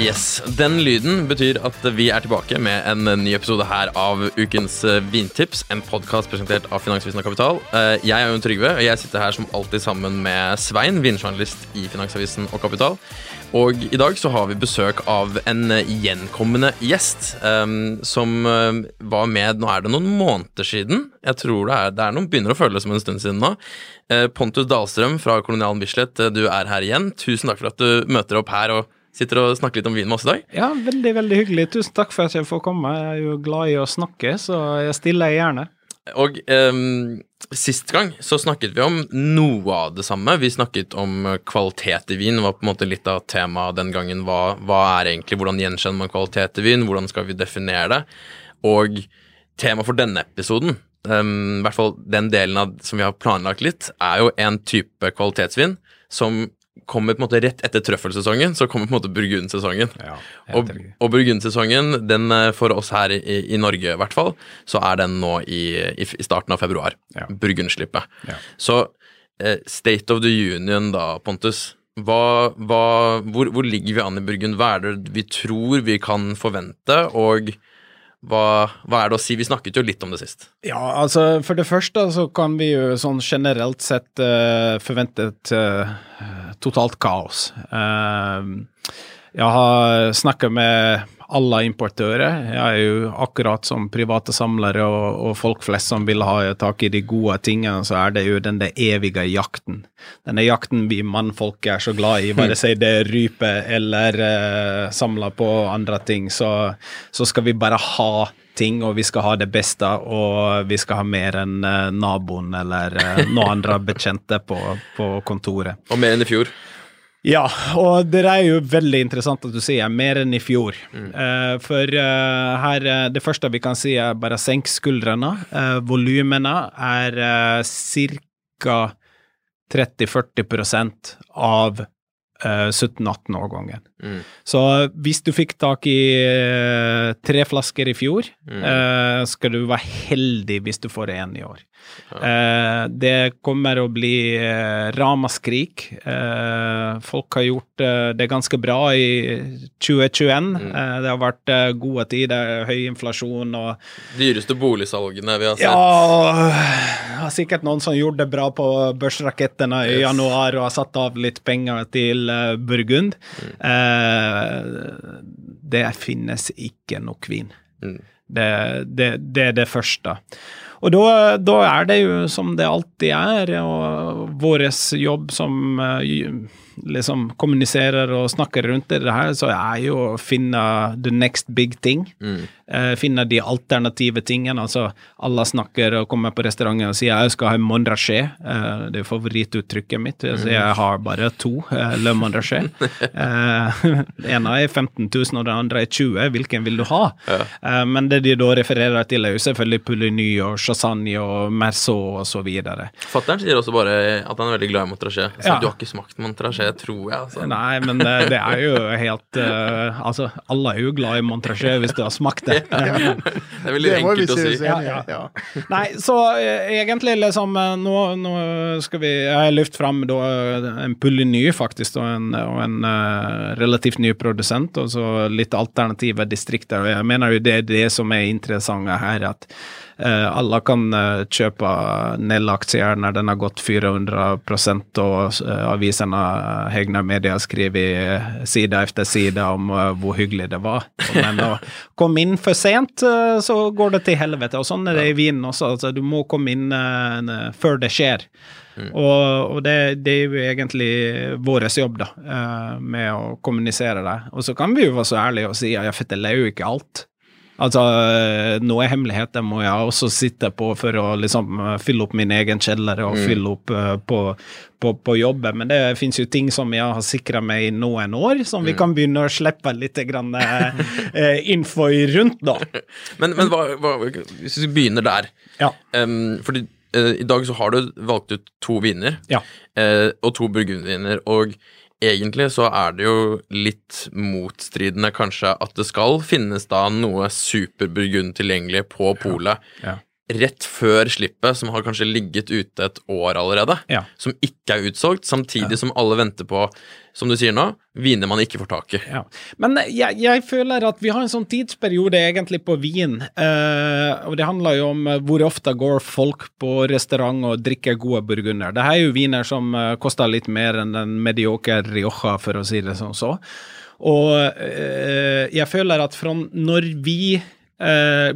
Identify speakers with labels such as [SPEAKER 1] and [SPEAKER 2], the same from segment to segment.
[SPEAKER 1] Yes, Den lyden betyr at vi er tilbake med en ny episode her av Ukens eh, vintips. En podkast presentert av Finansavisen og Kapital. Eh, Jeg er Jon Trygve, og jeg sitter her som alltid sammen med Svein, vinjournalist i Finansavisen og Kapital. Og i dag så har vi besøk av en gjenkommende gjest um, som var med Nå er det noen måneder siden. Jeg tror det er, det er noen begynner å føles som en stund siden nå. Pontus Dahlstrøm fra Kolonialen Bislett, du er her igjen. Tusen takk for at du møter opp her og sitter og snakker litt om vin med oss i dag.
[SPEAKER 2] Ja, veldig, veldig hyggelig. Tusen takk for at jeg får komme. Jeg er jo glad i å snakke, så jeg stiller gjerne.
[SPEAKER 1] Og um, sist gang så snakket vi om noe av det samme. Vi snakket om kvalitet i vin. var på en måte litt av temaet den gangen. Hva, hva er egentlig, Hvordan gjenkjenner man kvalitet i vin? Hvordan skal vi definere det? Og temaet for denne episoden, um, i hvert fall den delen av som vi har planlagt litt, er jo en type kvalitetsvin som kommer på en måte rett etter trøffelsesongen, så kommer på en måte burgundsesongen. og, og burgundsesongen, den eh, for oss her i, i Norge i hvert fall, så er den nå i, i, i starten av februar.
[SPEAKER 2] Ja.
[SPEAKER 1] Burgundslippet.
[SPEAKER 2] Ja.
[SPEAKER 1] Så eh, State of the Union da, Pontus. Hva, hva, hvor, hvor ligger vi an i Burgund? Hva er det vi tror vi kan forvente, og hva, hva er det å si? Vi snakket jo litt om det sist.
[SPEAKER 2] Ja, altså for det første så kan vi jo sånn generelt sett uh, forvente et uh, totalt kaos. Uh, jeg har snakka med alle importører. Jeg er jo akkurat som private samlere og, og folk flest som vil ha tak i de gode tingene, så er det jo den der evige jakten. Denne jakten vi mannfolk er så glad i, bare si det er rype eller uh, samler på andre ting, så, så skal vi bare ha ting, og vi skal ha det beste, og vi skal ha mer enn eh, naboen eller uh, noen andre bekjente på, på kontoret.
[SPEAKER 1] Og mer enn i fjor.
[SPEAKER 2] Ja, og det er jo veldig interessant at du sier mer enn i fjor. Eh, for uh, her eh, Det første vi kan si, er bare senk skuldrene. Uh, Volumene er uh, ca. 30-40% av 17-18-årgangen.
[SPEAKER 1] Mm.
[SPEAKER 2] Så hvis du fikk tak i eh, tre flasker i fjor,
[SPEAKER 1] Mm.
[SPEAKER 2] eh, skal du være heldig hvis du får en i år. Eh, det kommer å bli eh, ramaskrik. Eh, folk har gjort eh, det ganske bra i 2021.
[SPEAKER 1] Mm.
[SPEAKER 2] Eh, det har vært gode tider, høy inflasjon og
[SPEAKER 1] Dyreste boligsalgene vi har sett.
[SPEAKER 2] ja, det var sikkert noen som gjorde det bra på børsrakettene i januar og har satt av litt penger til Burgund. Eh, det finnes ikke nok vin.
[SPEAKER 1] Mm.
[SPEAKER 2] Det, det, det er det første. Og da, da er det jo som det alltid er, og vår jobb som eh, liksom kommuniserer og snakker rundt det her, så er jo å finne the next big thing.
[SPEAKER 1] Mm.
[SPEAKER 2] Eh, finne de alternative tingene. Altså, alle snakker og kommer på restauranten og sier jeg skal ha en Mondraché. Eh, det er favorittuttrykket mitt. Så jeg har bare to eh, Le Mondraché. Eh, den ene er 15 000, og den andre er 20 Hvilken vil du ha? Eh, men det de da refererer til, er jo selvfølgelig Pouligny og Chassagne og Merceau og så videre.
[SPEAKER 1] Fattern sier også bare at han er veldig glad i Montrachet. Så
[SPEAKER 2] Ja.
[SPEAKER 1] Du har ikke smakt Montrachet, tror jeg. Altså.
[SPEAKER 2] Nei, men det er jo helt uh, Altså, alle er jo glad i Montrachet hvis du har smakt det.
[SPEAKER 1] Det er veldig
[SPEAKER 3] Det
[SPEAKER 1] enkelt å
[SPEAKER 3] si. Ja.
[SPEAKER 2] Nei, så eh, egentlig liksom eh, Nå, nå skal vi Jeg har løftet fram da en en ny, faktisk, og en, og en uh, relativt ny produsent, og så litt alternative distrikter. Og jeg mener jo det er det som er interessant her, at alle kan eh, kjøpe Nell-aksjer når den har gått 400 og avisene Hegnar Media skriver eh, side etter side om eh, hvor hyggelig det var. Men å komme inn for sent, eh, så går det til helvete. Og sånn er det i vinen også. Altså, du må komme inn eh, før det skjer. Og, og det, det er jo egentlig vår jobb, da, eh, med å kommunisere det. Og så kan vi jo være så ærlige og si at jeg forteller jo ikke alt. Altså, eh, noe hemmeligheter må jeg også sitte på for å liksom eh, fylle opp min egen kjeller og fylle opp eh, på, på, på jobben, men det finnes jo ting som jeg har sikra meg i noen år, som vi kan begynne å slippe litt grann, info rundt, da.
[SPEAKER 1] Men, men hva, hva, hvis vi begynner der
[SPEAKER 2] Ja.
[SPEAKER 1] um, Fordi eh, i dag så har du valgt ut to viner
[SPEAKER 2] Ja.
[SPEAKER 1] eh, og to burgundviner, og egentlig så er det jo litt motstridende kanskje at det skal finnes da noe superburgund tilgjengelig på polet
[SPEAKER 2] Ja.
[SPEAKER 1] Rett før slippet, som har kanskje ligget ute et år allerede,
[SPEAKER 2] Ja.
[SPEAKER 1] som ikke er utsolgt, samtidig som alle venter på, som du sier nå, viner man ikke får tak i.
[SPEAKER 2] Ja. Men jeg, jeg føler at vi har en sånn tidsperiode egentlig på vin, eh, og det handler jo om eh, hvor ofte går folk på restaurant og drikker gode burgunder. Det er jo viner som eh, koster litt mer enn en medioker Rioja, for å si det sånn så. Og eh, jeg føler at fra når vi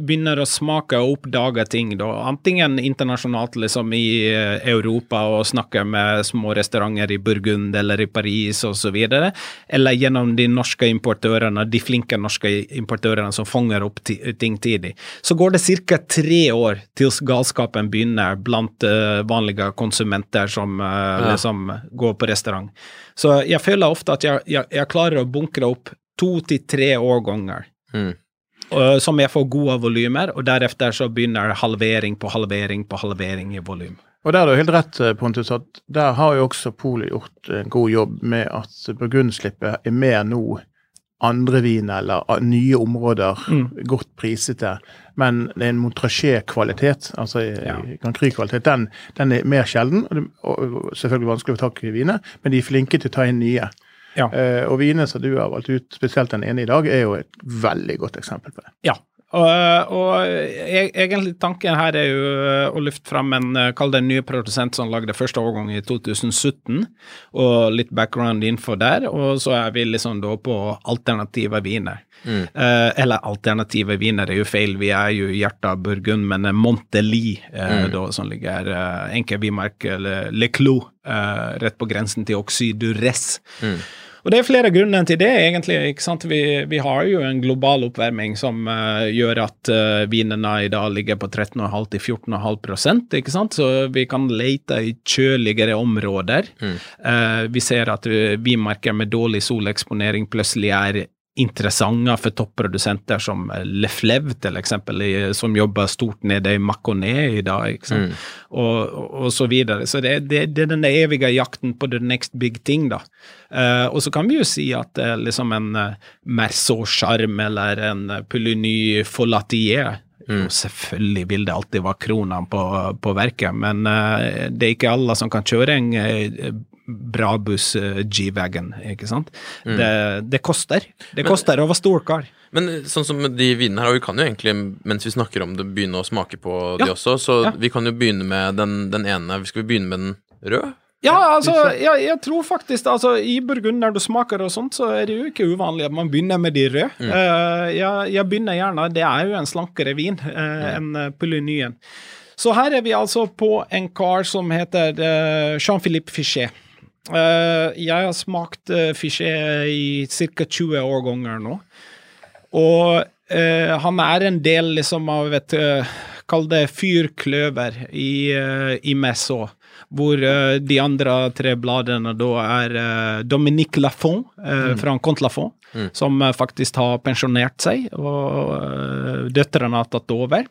[SPEAKER 2] begynner å smake og oppdage ting, da, antingen internasjonalt liksom i eh, Europa og snakke med små restauranter i Burgund eller i Paris osv., eller gjennom de norske importørene, de flinke norske importørene som fanger opp ting tidlig, så går det ca. tre år til galskapen begynner blant eh, vanlige konsumenter som ja. liksom går på restaurant. Så jeg føler ofte at jeg, jeg, jeg klarer å bunkre opp to til tre årganger
[SPEAKER 1] Mm.
[SPEAKER 2] Og- som jeg får gode volumer, og deretter så begynner halvering på halvering på halvering i volum.
[SPEAKER 3] Og der er du helt rett, eh, Pontus, at der har jo også Polet gjort en god jobb med at burgundslippet er mer nå andre vin eller ah, nye områder, godt prisete. Men det er en Montrachet-kvalitet, altså
[SPEAKER 2] ja.
[SPEAKER 3] Grand Cru-kvalitet, den, den er mer sjelden. Og selvfølgelig vanskelig å få tak i viner, men de er flinke til å ta inn nye.
[SPEAKER 2] Ja.
[SPEAKER 3] Eh, og vinene som du har valgt ut, spesielt den ene i dag, er jo et veldig godt eksempel på det.
[SPEAKER 2] Ja. Og, og e- egentlig tanken her er jo å løfte fram en, eh, kall det en ny produsent som lagde første årgang i 2017, og litt background info der, og så er vi liksom da på alternative viner. Eh, eller alternative viner er jo feil, vi er jo i hjertet av Burgund, men eh, Monteli, eh, da, som ligger eh, enkel bimerke, eller Le Clou, eh, rett på grensen til Oxydures. Og det er flere grunner til det, egentlig. ikke sant? Vi, vi har jo en global oppvarming som uh, gjør at uh, vinene i dag ligger på 13,5-14,5 ikke sant? Så vi kan lete i kjøligere områder. Eh, vi ser at uh, vinmarker med dårlig soleksponering plutselig er interessante for topprodusenter som eh, Leflev, til eksempel, som jobber stort nede i Maconet i dag, sant? Og, og, så videre. Så det, det, det er den evige jakten på the next big thing, da. Uh, og så kan vi jo si at uh, liksom en uh, Merceau Charme eller en uh, Pouligny Follatier jo, Selvfølgelig vil det alltid være kronene på, på verket, men uh, det er ikke alle som kan kjøre en uh, Brabus uh, G-Wagon, ikke sant. Det, det koster. Det koster å være stor kar.
[SPEAKER 1] Men sånn som de vinene her, og vi kan jo egentlig, mens vi snakker om det, begynne å smake på de også, så
[SPEAKER 2] Ja.
[SPEAKER 1] vi kan jo begynne med den, den ene. Skal vi begynne med den røde?
[SPEAKER 2] Ja, altså, jeg, jeg tror faktisk altså, I Burgund, når du smaker og sånt, så er det jo ikke uvanlig at man begynner med de røde. Eh, jeg, jeg begynner gjerne Det er jo en slankere vin uh, enn uh, Poulignyen. Så her er vi altså på en kar som heter uh, Jean-Philippe Fichet. Eh, jeg har smakt uh, Fichet i ca. 20 årganger nå. Og eh, han er en del liksom av et Kall det fyrkløver i, i Messot, hvor uh, de andre tre bladene da er uh, Dominique Lafont uh, fra Comte Lafont, som eh, faktisk har pensjonert seg, og døtrene har tatt over.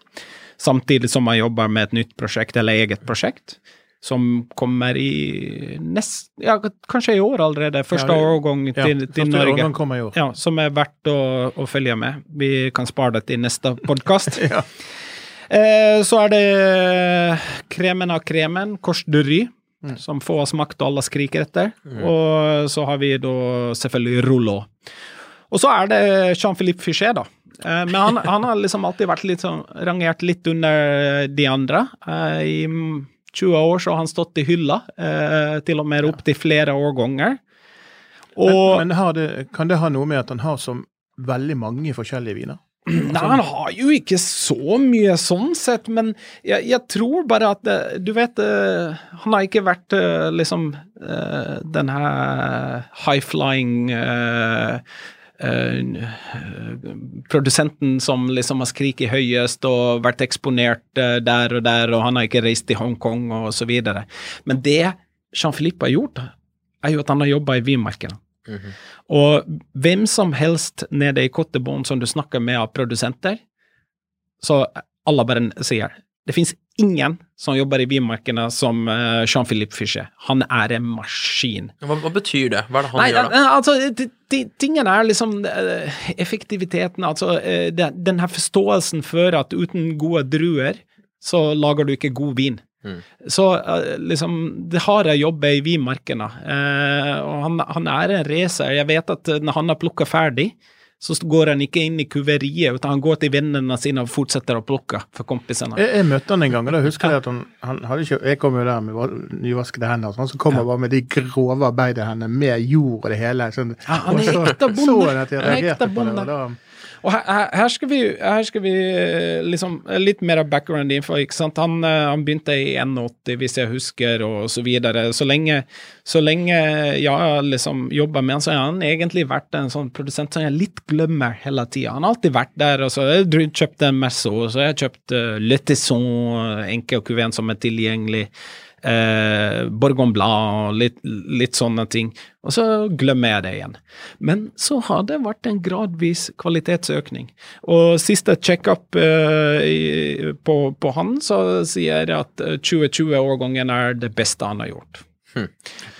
[SPEAKER 2] Samtidig som han jobber med et nytt prosjekt, eller eget prosjekt. Som kommer i nest, ja, kanskje i år allerede. Første
[SPEAKER 3] Ja,
[SPEAKER 2] årgang
[SPEAKER 3] Ja,
[SPEAKER 2] til, til
[SPEAKER 3] første
[SPEAKER 2] Norge.
[SPEAKER 3] årgang kommer i år.
[SPEAKER 2] Ja, som er verdt å, å følge med. Vi kan spare det til neste podkast.
[SPEAKER 3] Ja.
[SPEAKER 2] eh, så er det kremen av kremen, Kors de Ry, som få har smakt og alle skriker etter. Og så har vi da selvfølgelig Rouleau. Og så er det Jean-Philippe Fichet, da. Eh, men han, han har liksom alltid vært litt sånn rangert litt under de andre. Eh, I 20 år så har han stått i hylla, eh, til og med opptil flere årganger. Og
[SPEAKER 3] Men, men det, kan det ha noe med at han har så veldig mange forskjellige viner?
[SPEAKER 2] Nei, han har jo ikke så mye sånn sett, men jeg, jeg tror bare at eh, Du vet, eh, han har ikke vært eh, liksom denne den her high-flying produsenten som liksom har skriket høyest og vært eksponert eh, der og der, og han har ikke reist til Hongkong og så videre. Men det Jean-Philippe har gjort, er jo at han har jobba i vinmarkedet. Og hvem som helst nede i Kottebånd som du snakker med av produsenter, så alle bare sier det fins ingen som jobber i vinmarkedene som eh, Jean-Philippe Fischer. Han er en maskin.
[SPEAKER 1] Hva, hva betyr det? Hva er det han
[SPEAKER 2] Nei,
[SPEAKER 1] gjør, da?
[SPEAKER 2] eh, altså, tingene er liksom eh, effektiviteten, altså eh, den her forståelsen for at uten gode druer, så lager du ikke god vin.
[SPEAKER 1] Mm.
[SPEAKER 2] Så eh, liksom, det har jeg jobbet i vinmarkene, eh, og han, han er en racer. Jeg vet at når han har plukka ferdig, så går han ikke inn i kuveriet, utan han går til vennene sine og fortsetter å plukke for kompisene.
[SPEAKER 3] Jeg, jeg møtte han en gang, og da husker jeg at han, han hadde ikke Jeg kom jo der med va- nyvaskede hender, og sånn, så han bare med de grove arbeiderhendene med jord og det hele. Sånn,
[SPEAKER 2] Ja, han er ekte bonde.
[SPEAKER 3] Så han at jeg
[SPEAKER 2] er
[SPEAKER 3] reagerte på det. Og
[SPEAKER 2] her, her, skal vi, her skal vi eh, liksom eh, Litt mer av background info. ikke sant? Han, eh, han begynte i 81, hvis jeg husker, og så videre. Så lenge, så lenge jeg liksom jobba med han, så har han egentlig vært en sånn produsent som jeg litt glemmer hele tida. Han har alltid vært der. og så har jeg kjøpt en Merceau, så har jeg kjøpt uh, Le Tesson, enke og kuven som er tilgjengelig. Eh, Borgon Blad og litt, litt sånne ting. Og så glemmer jeg det igjen. Men så har det vært en gradvis kvalitetsøkning. Og siste checkup eh, på, på han, så sier jeg at eh, 2020-årgangen er det beste han har gjort.
[SPEAKER 3] men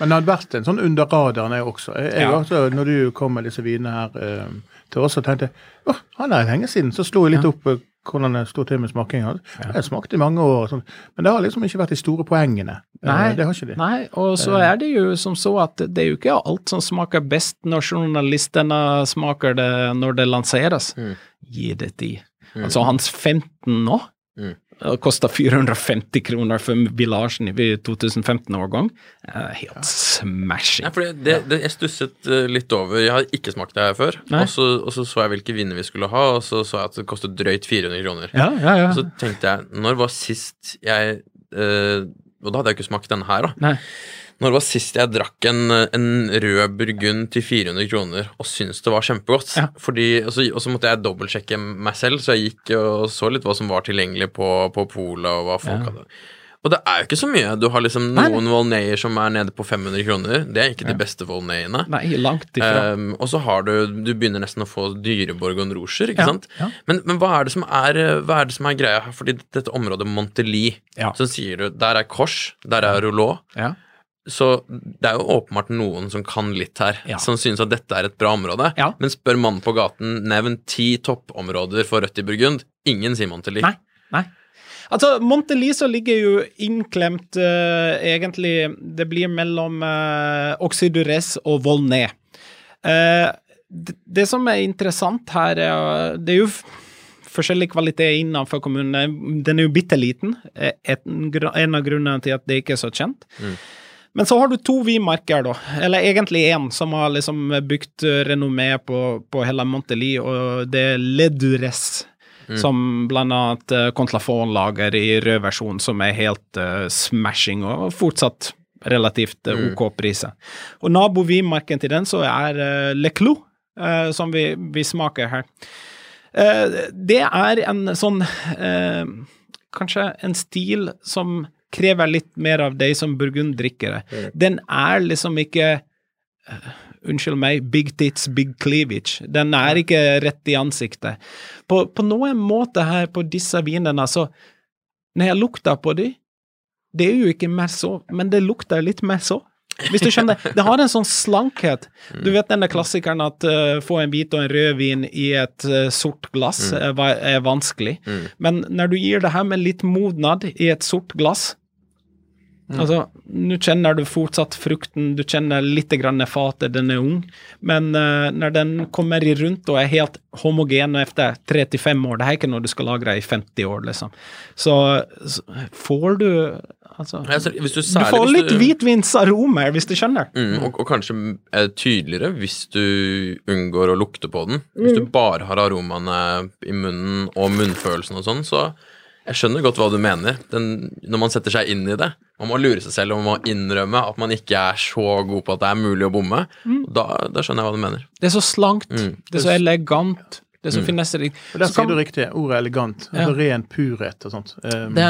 [SPEAKER 3] det hadde vært en sånn under radaren, jeg også. Jeg, jeg
[SPEAKER 2] Ja.
[SPEAKER 3] også. Når du kom med disse vinene her eh, til oss, og tenkte åh, han er lenge siden. Så slo jeg litt opp eh, hvordan det sto til med smakinga. Jeg har smakt i mange år, sånn. men det har liksom ikke vært de store poengene. Eh,
[SPEAKER 2] Nei,
[SPEAKER 3] det har ikke de.
[SPEAKER 2] Nei, og så er det jo som så at det er jo ikke alt som smaker best når journalistene smaker det når det lanseres. Gi det tid. Altså hans 15 nå
[SPEAKER 1] Mm.
[SPEAKER 2] Det kosta 450 kroner for Villasjen i 2015-årgang. Helt smashing.
[SPEAKER 1] Nei, fordi det, det, jeg stusset eh, litt over Jeg har ikke smakt det her før. Og så, og så så jeg hvilke viner vi skulle ha, og så så jeg at det kostet drøyt 400 kroner.
[SPEAKER 2] Ja, ja, ja.
[SPEAKER 1] Og så tenkte jeg, når var sist jeg eh, Og da hadde jeg ikke smakt denne her, da.
[SPEAKER 2] Nei.
[SPEAKER 1] Når var sist jeg drakk en, en rød burgund til 400 kroner og syntes det var kjempegodt?
[SPEAKER 2] Ja.
[SPEAKER 1] Fordi, og, så, og så måtte jeg dobbeltsjekke meg selv, så jeg gikk og så litt hva som var tilgjengelig på, på polet, og hva folk
[SPEAKER 2] Ja.
[SPEAKER 1] hadde. Og det er jo ikke så mye. Du har liksom noen Volneyer som er nede på 500 kroner. Det er ikke de beste Volneyene.
[SPEAKER 2] Nei, langt ifra.
[SPEAKER 1] Um, og så har du Du begynner nesten å få dyre og Rouger, ikke
[SPEAKER 2] Ja,
[SPEAKER 1] sant?
[SPEAKER 2] ja.
[SPEAKER 1] Men, men hva, er det som er, hva er det som er greia her? Fordi dette området Montelie,
[SPEAKER 2] Ja.
[SPEAKER 1] så sier du Der er Kors, der er Rouleau.
[SPEAKER 2] Ja.
[SPEAKER 1] Så det er jo åpenbart noen som kan litt her,
[SPEAKER 2] Ja.
[SPEAKER 1] som synes at dette er et bra område.
[SPEAKER 2] Ja.
[SPEAKER 1] Men spør mannen på gaten, nevn ti toppområder for rødt i Burgund. Ingen sier Montelie.
[SPEAKER 2] Nei. Nei. Altså, Montelisa ligger jo innklemt uh, egentlig Det blir mellom uh, Oxydures og Volnay. Uh, det, det som er interessant her, er Det er jo forskjellig kvalitet innenfor kommunene. Den er jo bitte liten. eh, En, av grunnene til at det ikke er så kjent. Men så har du to vinmarker, da. Eller egentlig én, som har liksom bygd eh, renommé på, på hele Montelie, og det er Ledures. Som blant annet uh, Contlafon lager i rød versjon, som er helt uh, smashing, og fortsatt relativt uh, OK priser. Og nabovinmarken til den så er uh, Le Clou, uh, som vi, vi smaker her. Eh, det er en sånn eh, Kanskje en stil som krever litt mer av deg som burgunddrikkere. Den er liksom ikke eh, Unnskyld meg, big tits, big cleavage. Den er ikke rett i ansiktet. På, på noen måte her på disse vinene, så Når jeg lukter på dem, det er jo ikke mer så, men det lukter litt mer så. Hvis du skjønner. Det har en sånn slankhet. Du vet denne klassikeren at uh, få en hvit og en rød vin i et uh, sort glass er, er vanskelig. Men når du gir det her med litt modnad i et sort glass Altså, nå kjenner du fortsatt frukten, du kjenner litt grann fatet, den er ung, men uh, når den kommer i rundt og er helt homogen etter tre til fem år, det er ikke noe du skal lagre i 50 år, liksom, så, så får du Altså
[SPEAKER 1] Ja, så du,
[SPEAKER 2] Du får litt
[SPEAKER 1] du-
[SPEAKER 2] hvitvinsaromer, hvis du skjønner.
[SPEAKER 1] Mm, og, og kanskje eh, tydeligere hvis du unngår å lukte på den. Hvis
[SPEAKER 2] Mm.
[SPEAKER 1] du bare har aromaene i munnen og munnfølelsen og sånn, så Jeg skjønner godt hva du mener, den, når man setter seg inn i det. Man må lure seg selv og man må innrømme at man ikke er så god på at det er mulig å bomme. Da, da skjønner jeg hva du mener.
[SPEAKER 2] Det er så slankt,
[SPEAKER 1] Mm.
[SPEAKER 2] det er så elegant, det er så finesserikt.
[SPEAKER 3] Og Der sier du riktig. Ordet elegant.
[SPEAKER 2] Ja.
[SPEAKER 3] Altså ren purhet og sånt. Um,
[SPEAKER 2] det,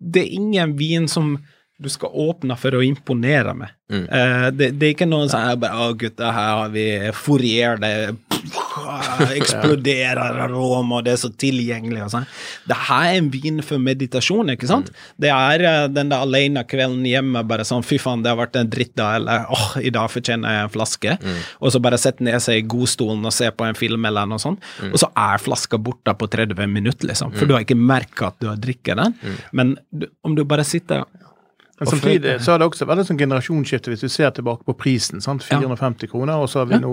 [SPEAKER 2] det er ingen vin som du skal åpne for å imponere med.
[SPEAKER 1] Mm.
[SPEAKER 2] Eh, det, det er ikke noen sånn er bare, Å, gutta, her har vi Fourier, det eksploderer aroma, og det er så tilgjengelig og sånn. Det her er en vin for meditasjon, ikke sant? Det er eh, den der alene kvelden hjemme, bare sånn fy faen, det har vært en dritt da, eller åh, i dag fortjener jeg en flaske. Og så bare sette ned seg i godstolen og se på en film eller noe sånt. Og så er flaska borte på 30 minutter, liksom. For du har ikke merka at du har drikket den. Men du, om du bare sitter
[SPEAKER 3] Men samtidig så har det også vært et sånn generasjonsskifte hvis vi ser tilbake på prisen. sant? 450 kroner, og så har vi nå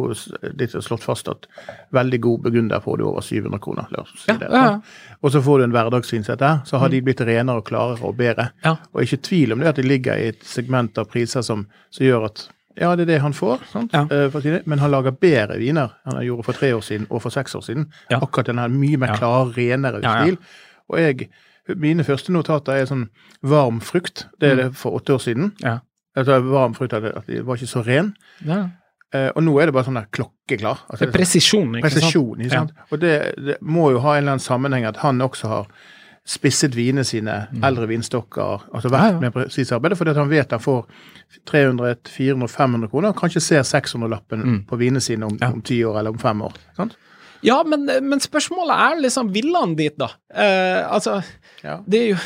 [SPEAKER 3] litt slått fast at veldig god begrunner får du over 700 kroner. La oss si
[SPEAKER 2] Ja,
[SPEAKER 3] det,
[SPEAKER 2] ja,
[SPEAKER 3] sant? Og så får du en hverdagsinnsett der. så har de blitt renere og klarere og bedre.
[SPEAKER 2] Ja.
[SPEAKER 3] Og ikke tvil om det at de ligger i et segment av priser som, som gjør at ja, det er det han får, sant?
[SPEAKER 2] Ja.
[SPEAKER 3] Eh, men han lager bedre viner enn han gjorde for tre år siden og for seks år siden.
[SPEAKER 2] Ja.
[SPEAKER 3] Akkurat denne mye mer
[SPEAKER 2] Ja.
[SPEAKER 3] klar, renere
[SPEAKER 2] Ja, ja.
[SPEAKER 3] stil. Og jeg, mine første notater er sånn varm frukt. Det er det for åtte år siden.
[SPEAKER 2] Mm. Ja.
[SPEAKER 3] Altså, varm frukt, at det- var ikke så ren.
[SPEAKER 2] ja.
[SPEAKER 3] Eh, og nå er det bare sånn der klokkeklar. Altså,
[SPEAKER 2] Det er presisjon, ikke sant?
[SPEAKER 3] presisjon. Ikke sant? Og det, det må jo ha en eller annen sammenheng at han også har spisset vinene sine, eldre vinstokker, altså vært
[SPEAKER 2] Mm. Ja, ja.
[SPEAKER 3] med presis arbeid, fordi han vet han får 300, 400, 500 kroner, og kanskje ser 600-lappen på vinene sine om,
[SPEAKER 2] Mm. Ja.
[SPEAKER 3] om ti år eller om fem år. Sant?
[SPEAKER 2] Ja, men, men spørsmålet er liksom Vil han dit, da? Uh, altså,
[SPEAKER 3] Ja.
[SPEAKER 2] det er jo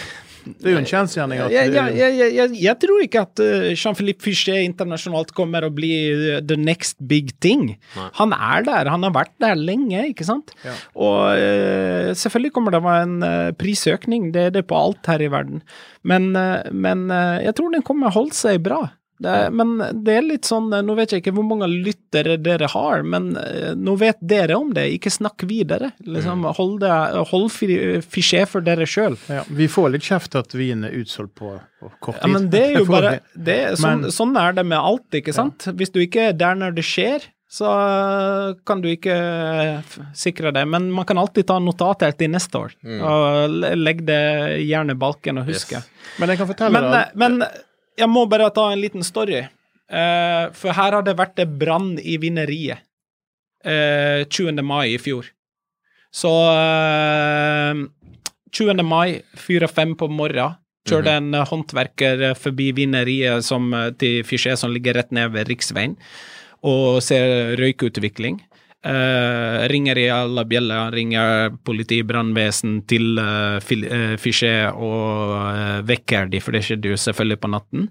[SPEAKER 3] Det er jo en kjensgjerning
[SPEAKER 2] jeg, jeg, jeg, jeg, tror ikke at eh, Jean-Philippe Fichet internasjonalt kommer å bli eh, the next big thing. Han er der, han har vært der lenge, ikke sant?
[SPEAKER 3] Ja.
[SPEAKER 2] Og eh, selvfølgelig kommer det å være en prisøkning, det er det på alt her i verden. Men, men jeg tror den kommer å holde seg bra. Det, men det er litt sånn, eh, nå vet jeg ikke hvor mange lyttere dere har, men eh, nå vet dere om det, ikke snakk videre. Liksom, hold, det, hold fi- Fichet for dere sjøl.
[SPEAKER 3] ja, Vi får litt kjeft at vin er utsolgt på, på kort tid.
[SPEAKER 2] Ja, men det er jo bare det sånn,
[SPEAKER 3] Men-
[SPEAKER 2] sånn er det med alt, ikke sant? Hvis du ikke er der når det skjer, så kan du ikke f- sikre det. Men man kan alltid ta notater til neste år, og legg det gjerne i balken og huske.
[SPEAKER 1] Yes.
[SPEAKER 3] Men jeg kan fortelle
[SPEAKER 2] Men,
[SPEAKER 3] deg
[SPEAKER 2] men jeg må bare ta en liten story. Uh, for her har det vært en brann i vineriet uh, 20. mai i fjor. Så uh, 20. mai, fire-fem på morgenen, kjørte en eh, håndverker eh, forbi vineriet som, eh, til Fichet som ligger rett ned ved riksveien, og ser røykutvikling. Eh, ringer i alle bjeller, ringer politi, brannvesen til uh, Fichet og uh, vekker de, for det skjedde jo selvfølgelig på natten.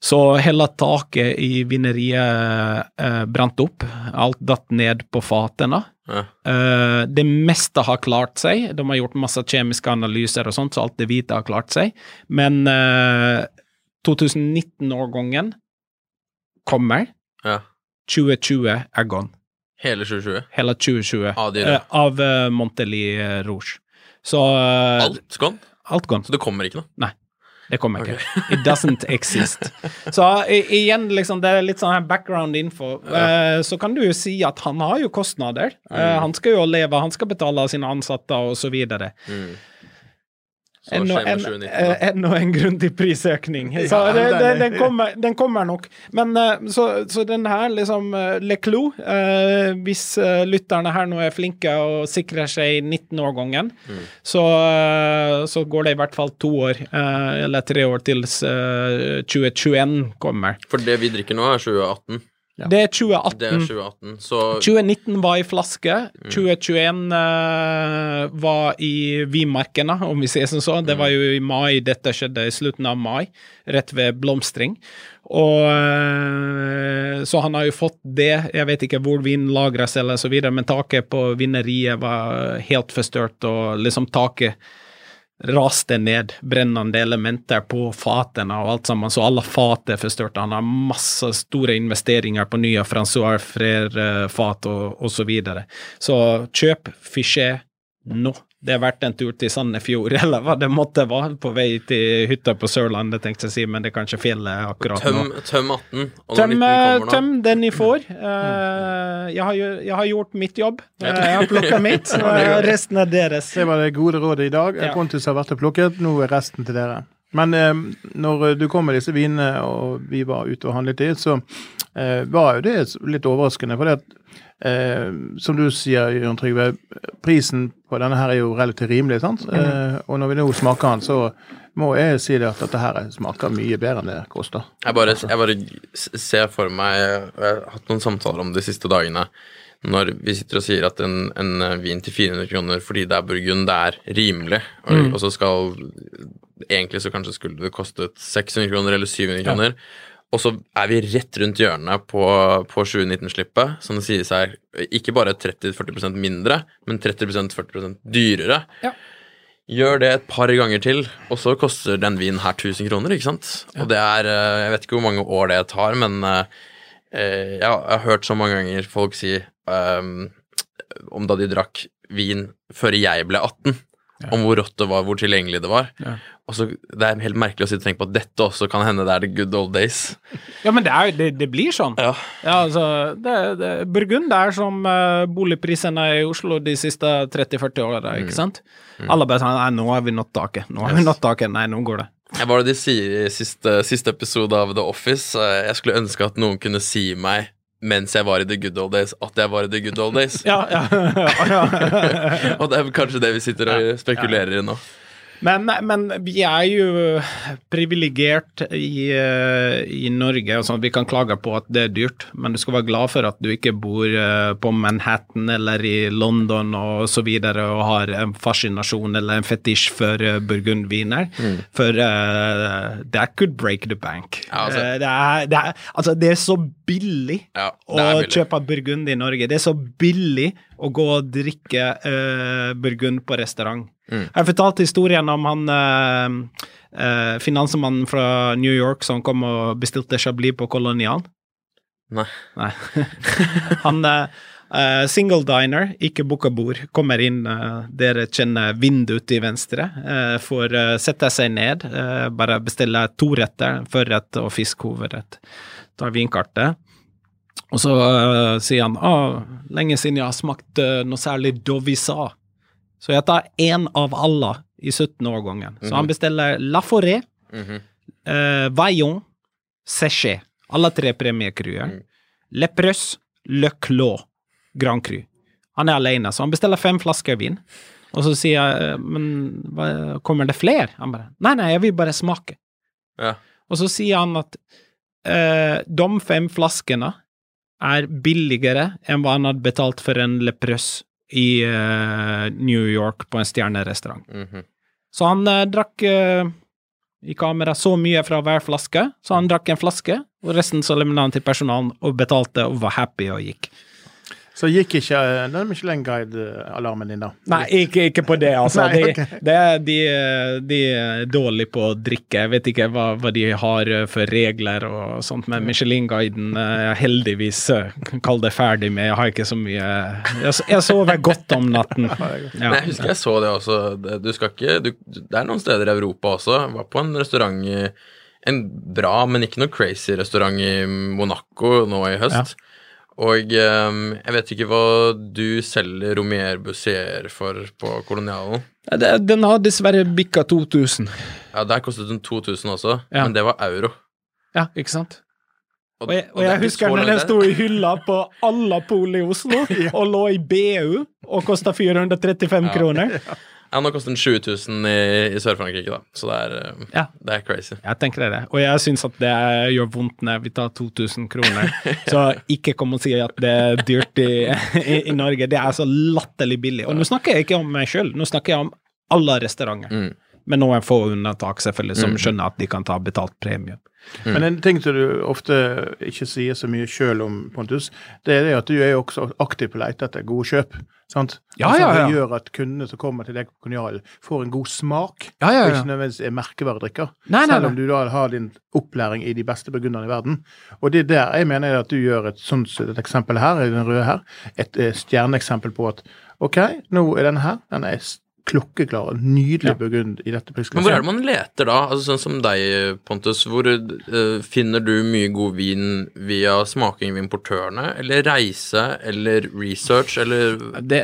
[SPEAKER 2] Så hele taket i vineriet uh, brant opp. Alt datt ned på fatene.
[SPEAKER 1] Ja.
[SPEAKER 2] Eh, det meste har klart seg. De har gjort masse kjemiske analyser og sånt, så alt det hvite har klart seg. Men eh, 2019-årgangen kommer.
[SPEAKER 1] Ja.
[SPEAKER 2] 2020 er gone.
[SPEAKER 1] Hele 2020.
[SPEAKER 2] Hele 2020.
[SPEAKER 1] Av de,
[SPEAKER 2] Eh, av uh, Monteli eh, Rouge. Så uh,
[SPEAKER 1] Alt gone?
[SPEAKER 2] alt gone.
[SPEAKER 1] Så det kommer ikke noe?
[SPEAKER 2] Nei. Det kommer ikke. It doesn't exist. Så i, igjen, liksom, det er litt sånn her background info. Eh, så kan du jo si at han har jo kostnader. Mm. han skal jo leve, han skal betale sine ansatte og så videre.
[SPEAKER 1] Mm. Så
[SPEAKER 2] Ennå
[SPEAKER 1] skjer med
[SPEAKER 2] en,
[SPEAKER 1] 2019,
[SPEAKER 2] eh,
[SPEAKER 1] da.
[SPEAKER 2] ennå en grundig prisøkning. Så
[SPEAKER 3] Ja,
[SPEAKER 2] det, det,
[SPEAKER 3] den-
[SPEAKER 2] den, kommer, den kommer nok. Men eh, så, så den her, liksom uh, Le Clou eh, Hvis eh, lytterne her nå er flinke og sikrer seg 19-årgangen,
[SPEAKER 1] Mm.
[SPEAKER 2] så, eh, så går det i hvert fall to år, eh, eller tre år til eh, 2021 kommer.
[SPEAKER 1] For det vi drikker nå, er 2018.
[SPEAKER 2] Det er 2018.
[SPEAKER 1] Det er 2018. Så
[SPEAKER 2] 2019 var i flaske. 2021 uh, var i vinmarkene, om vi sier som så. Det var jo i mai dette skjedde, i slutten av mai, rett ved blomstring. Og eh, Så han har jo fått det. Jeg vet ikke hvor vin lagres eller så videre, men taket på vineriet var helt forstørt, og liksom taket raste ned brennende elementer på fatene og alt sammen, så alle fat er forstørt. Han har masse store investeringer på nye Francois Frère-fat og, osv. så videre. Så kjøp Fichet nå. Det er verdt en tur til Sandefjord, eller hva det måtte være, på vei til hytta på Sørlandet, tenkte jeg å si, men det er kanskje fjellet akkurat nå.
[SPEAKER 1] Tøm, tøm 18. Og når
[SPEAKER 2] Tøm,
[SPEAKER 1] 19
[SPEAKER 2] eh,
[SPEAKER 1] kommer nå
[SPEAKER 2] tøm den i får. Uh, jeg, har, jeg har gjort mitt jobb. Uh, jeg har plukka mitt. og resten er deres.
[SPEAKER 3] Det var det gode rådet i dag.
[SPEAKER 2] Ja.
[SPEAKER 3] Pontus har vært og plukket, nå er resten til dere. Men eh, når du kom med disse vinene, og vi var ute og handlet i, så eh, var jo det litt overraskende. For det at, eh, som du sier, Jørn Trygve, prisen på denne her er jo relativt rimelig. sant? Eh, og når vi nå smaker den, så må jeg si det at dette her smaker mye bedre enn det koster.
[SPEAKER 1] Jeg bare, jeg bare ser for meg Jeg har hatt noen samtaler om de siste dagene. Når vi sitter og sier at en, en vin til 400 kroner fordi det er burgund, det er rimelig, og, og så skal Egentlig så kanskje skulle det kostet 600 kroner eller 700 kroner. Og så er vi rett rundt hjørnet på, på 2019-slippet, som det sies her. ikke bare 30-40% mindre, men 30-40 dyrere.
[SPEAKER 2] Ja.
[SPEAKER 1] Gjør det et par ganger til, og så koster den vinen her 1000 kroner, ikke sant? Og det er eh, Jeg vet ikke hvor mange år det tar, men eh, jeg har hørt så mange ganger folk si um, om da de drakk vin før jeg ble 18, om hvor rått det var, hvor tilgjengelig det var.
[SPEAKER 2] Ja.
[SPEAKER 1] Og så Det er helt merkelig å sitte og tenke på at dette også kan hende det er the good old days.
[SPEAKER 2] Ja, men det, er, det, det blir sånn.
[SPEAKER 1] Ja.
[SPEAKER 2] Ja, altså, det, det, Burgund er som uh, boligprisene i Oslo de siste 30-40 åra, ikke sant? Alle bare sånn Nei, nå har vi nådd taket. Nå har vi
[SPEAKER 1] Yes.
[SPEAKER 2] nådd taket. Nei, nå går det.
[SPEAKER 1] Hva var det de sier i siste, siste episode av The Office? Jeg skulle ønske at noen kunne si meg mens jeg var i the good old days, at jeg var i the good old days.
[SPEAKER 2] Ja, ja. ja.
[SPEAKER 1] Og det er kanskje det vi sitter og spekulerer i nå.
[SPEAKER 2] Men, men vi er jo privilegert i, eh, i Norge. sånn, Vi kan klage på at det er dyrt, men du skal være glad for at du ikke bor eh, på Manhattan eller i London og så videre og har en fascinasjon eller en fetisj for burgundviner. burgundviner. For uh, that could break the bank.
[SPEAKER 1] Ja, altså-
[SPEAKER 2] Eh, det, er, det, er, altså, det er så billig
[SPEAKER 1] Ja,
[SPEAKER 2] å
[SPEAKER 1] er billig.
[SPEAKER 2] kjøpe burgund i Norge. Det er så billig å gå og drikke uh, burgund på restaurant.
[SPEAKER 1] Mm.
[SPEAKER 2] Jeg fortalte historien om han eh, eh, finansmannen fra New York som kom og bestilte Chablis på Kolonial.
[SPEAKER 1] Nei.
[SPEAKER 2] Nei. han uh, uh, single diner, ikke booka bord, kommer inn. Uh, dere kjenner vinduet til venstre. Uh, får sette seg ned, bare bestille to retter, førrett og fiskhovedrett. Tar vinkartet. Og så uh, sier han å, lenge siden jeg har smakt uh, noe særlig Dovisa. Så jeg tar én av alle i 17-årgangen. Så han bestiller La Forêt,
[SPEAKER 1] -hmm.
[SPEAKER 2] uh, Vaillon, Séché. Alle tre premiekruer. Mm. Preus, Le Clos, Grand Cru. Han er alene, så han bestiller fem flasker vin. Og så sier jeg, "Eh, men hva, kommer det flere? Han bare, nei, nei, jeg vil bare smake.
[SPEAKER 1] Ja.
[SPEAKER 2] Og så sier han at eh, de fem flaskene er billigere enn hva han hadde betalt for en Le Preus i uh, New York på en stjernerestaurant.
[SPEAKER 1] Mhm.
[SPEAKER 2] Så han uh, drakk uh, i kamera så mye fra hver flaske, så han drakk en flaske, og resten så levnet han til personalen og betalte og var happy og gikk.
[SPEAKER 3] Så gikk ikke eh, den Michelin-guide-alarmen din, da?
[SPEAKER 2] Nei, ikke, ikke på det, altså.
[SPEAKER 3] Nei,
[SPEAKER 2] de,
[SPEAKER 3] ok.
[SPEAKER 2] er, de, de er dårlige på å drikke. Jeg vet ikke hva, hva de har eh, for regler og sånt, men Michelin-guiden eh, er heldigvis eh, kall det ferdig med. Jeg har ikke så mye Jeg, jeg sover godt om natten. Ja.
[SPEAKER 1] Nei, jeg husker jeg så det også. Du skal ikke, du, det er noen steder i Europa også. Jeg var på en restaurant En bra, men ikke noe crazy restaurant i Monaco nå i høst. Og um, jeg vet ikke hva du selger Romier Bussier for på Kolonialen.
[SPEAKER 2] Det- Den har dessverre bikka 2000.
[SPEAKER 1] Ja, Der kostet den 2000 også,
[SPEAKER 2] Ja.
[SPEAKER 1] men det var euro.
[SPEAKER 2] Ja, ikke sant?
[SPEAKER 1] Og,
[SPEAKER 2] Og jeg, og jeg husker når den sto i hylla på alle pol i Oslo, og lå i BU og kosta 435
[SPEAKER 1] Ja.
[SPEAKER 2] kroner.
[SPEAKER 1] Ja, nå koster den 7000 i, i Sør-Frankrike, da. Så det er, eh,
[SPEAKER 2] Ja.
[SPEAKER 1] det er crazy.
[SPEAKER 2] Jeg tenker det. Og jeg syns at det gjør vondt når vi tar 2000 kroner. Så ikke kom og si at det er dyrt i, i, i Norge. Det er så latterlig billig. Og nå snakker jeg ikke om meg sjøl, nå snakker jeg om alle restauranter.
[SPEAKER 1] Mm.
[SPEAKER 2] Med noen få unntak, selvfølgelig, som skjønner at de kan ta betalt premie.
[SPEAKER 3] Men en ting som du ofte ikke sier så mye sjøl om, Pontus, det er det at du er jo også aktiv på lete etter gode kjøp. sant?
[SPEAKER 2] Ja,
[SPEAKER 3] Altså,
[SPEAKER 2] ja, ja.
[SPEAKER 3] Det gjør at kundene som kommer til deg på Kolonialen, får en god smak,
[SPEAKER 2] Ja, ja,
[SPEAKER 3] og ikke nødvendigvis er merkevaredrikker.
[SPEAKER 2] Nei, nei,
[SPEAKER 3] Selv om du da har din opplæring i de beste burgunderne i verden. Og det er der jeg mener at du gjør et sånt et eksempel her, i den røde her, et et stjerneeksempel på at OK, nå er denne her, den er s- klokkeklar, nydelig burgund i dette
[SPEAKER 1] Men hvor er det man leter da? Altså Sånn som deg, Pontus. Hvor uh, finner du mye god vin via smaking ved importørene? Eller reise? Eller research? Eller
[SPEAKER 2] Det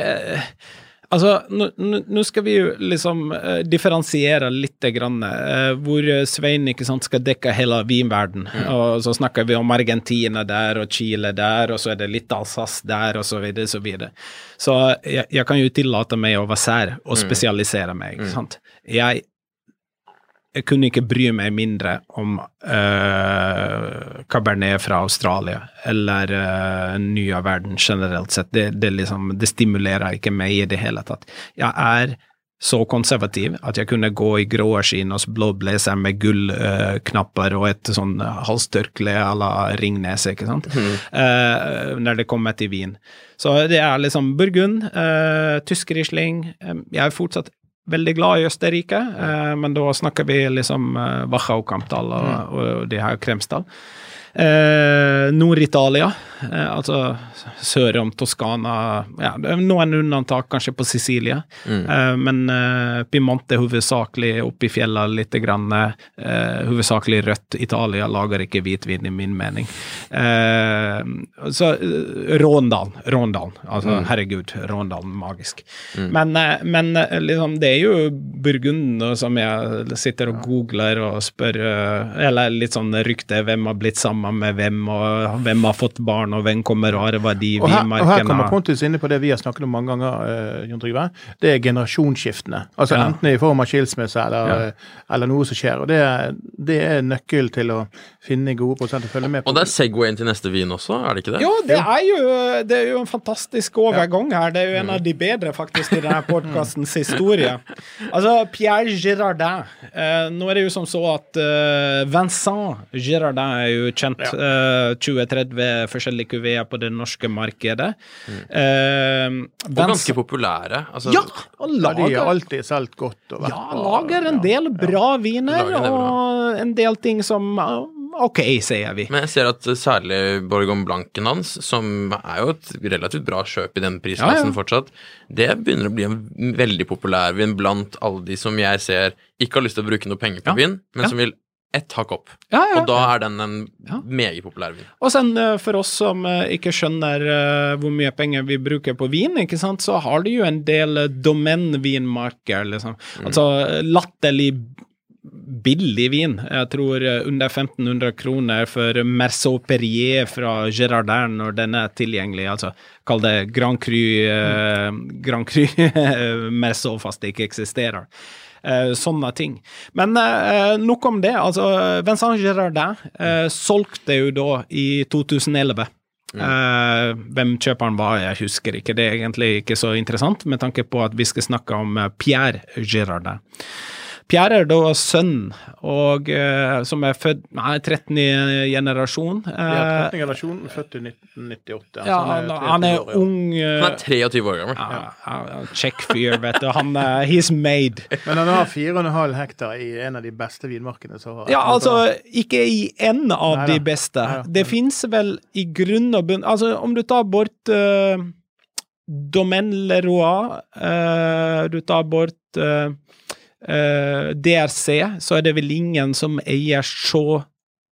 [SPEAKER 2] Altså, nå- skal vi jo liksom uh, differensiere litt, grann, uh, hvor Svein ikke sant, skal dekke hele vinverden. Og så snakker vi om Argentina der og Chile der, og så er det litt Alsace der, og så videre, så videre. Så jeg, jeg kan jo tillate meg å være sær og spesialisere meg, ikke sant. Jeg jeg kunne ikke bry meg mindre om uh, Cabernet fra Australia eller uh, nye verden generelt sett. Det, det, liksom, det stimulerer ikke meg i det hele tatt. Jeg er så konservativ at jeg kunne gå i grå skinn og blå blazer med gullknapper og et sånn halstørkle à la Ringnes, ikke sant, Eh, når det kommer til vin. Så det er liksom Burgund, uh, tysk Riesling eh, Jeg er fortsatt veldig glad i Østerrike, eh, men da snakker vi liksom uh, Wachau, Kampdal og, og de her Kremsdal. Eh, Nord-Italia, eh, altså sør om Toskana ja, Noen unntak kanskje på Sicilia, eh, men eh, Piemonte hovedsakelig oppe i fjellene litt grann, eh, hovedsakelig rødt. Italia lager ikke hvitvin, i min mening. Eh, så eh, Råndalen, Råndalen, altså herregud, Råndalen, magisk. Men, eh, men eh, liksom, det er jo Burgunden som jeg sitter og googler og spør Eller litt sånn rykte, hvem har blitt sammen med hvem, og hvem har fått barn, og hvem kommer å arve de
[SPEAKER 3] Og her, og her kommer Pontus inne på det vi har snakket om mange ganger, eh, Jon Trygve. Det er generasjonsskiftene. Altså
[SPEAKER 2] Ja.
[SPEAKER 3] Enten i form av skilsmisse eller,
[SPEAKER 2] Ja.
[SPEAKER 3] eh, eller noe som skjer. Og det, det er nøkkel til å finne gode prosenter å følge med på.
[SPEAKER 1] Og det er Segwayen til neste vin også, er det ikke det?
[SPEAKER 2] Jo, det er jo, det er jo en fantastisk overgang her. Det er jo en av de bedre, faktisk, i denne podkastens historie. Altså, Pierre Girardin. Eh, nå er det jo som så at Vincent Girardin er jo kjent. Eh, 20-30 forskjellige kuveer på det norske markedet. Eh,
[SPEAKER 1] Og ganske populære. Altså,
[SPEAKER 2] Ja! Og
[SPEAKER 3] Ja, de har
[SPEAKER 2] lager
[SPEAKER 3] alltid solgt godt. Og vært
[SPEAKER 2] Ja, lager en del bra viner,
[SPEAKER 1] Lager en del bra.
[SPEAKER 2] og en del ting som eh, OK, sier vi.
[SPEAKER 1] Men jeg ser at særlig Borgon Blanken hans, som er jo et relativt bra kjøp i den prisklassen
[SPEAKER 2] Ja, ja.
[SPEAKER 1] fortsatt, det begynner å bli en veldig populær vin blant alle de som jeg ser ikke har lyst til å bruke noe penger på
[SPEAKER 2] Ja,
[SPEAKER 1] vin, men
[SPEAKER 2] ja.
[SPEAKER 1] som vil ett hakk opp.
[SPEAKER 2] Ja, ja.
[SPEAKER 1] Og da er den en
[SPEAKER 2] Ja.
[SPEAKER 1] meget populær vin.
[SPEAKER 2] Og sen eh, for oss som eh, ikke skjønner eh, hvor mye penger vi bruker på vin, ikke sant, så har du jo en del domenvinmarker, liksom. Altså eh, latterlig billig vin. Jeg tror under 1500 kroner for Merceau Perrier fra Girardin når den er tilgjengelig. Altså kall det Grand Cru, eh, Grand Cru Merceau fast det ikke eksisterer. Eh, sånne ting. Men eh, nok om det. altså Vincent Gerardin eh, solgte jo da i 2011. Uh, hvem kjøperen var, jeg husker ikke. Det er egentlig ikke så interessant, med tanke på at vi skal snakke om Pierre Girardin. Pierre er da sønn, og, uh, som er født Nei, 13. generasjon.
[SPEAKER 3] Uh,
[SPEAKER 2] Eh,
[SPEAKER 3] 13. generasjon, født i 1998.
[SPEAKER 2] ja,
[SPEAKER 3] så
[SPEAKER 2] han, han er
[SPEAKER 3] 23 år, ja.
[SPEAKER 2] ung uh,
[SPEAKER 1] Han er 23 år gammel.
[SPEAKER 2] ja, ja, Kjekk fyr, vet du. Han er He's made.
[SPEAKER 3] Men han har 4,5 hektar i en av de beste vinmarkene som har
[SPEAKER 2] Ja, altså, ikke i en av
[SPEAKER 3] nei,
[SPEAKER 2] de beste.
[SPEAKER 3] Neida.
[SPEAKER 2] Det fins vel i grunn og bunn Altså, om du tar bort uh, Domaine Leroy, eh, du tar bort eh, eh, DRC, så er det vel ingen som eier så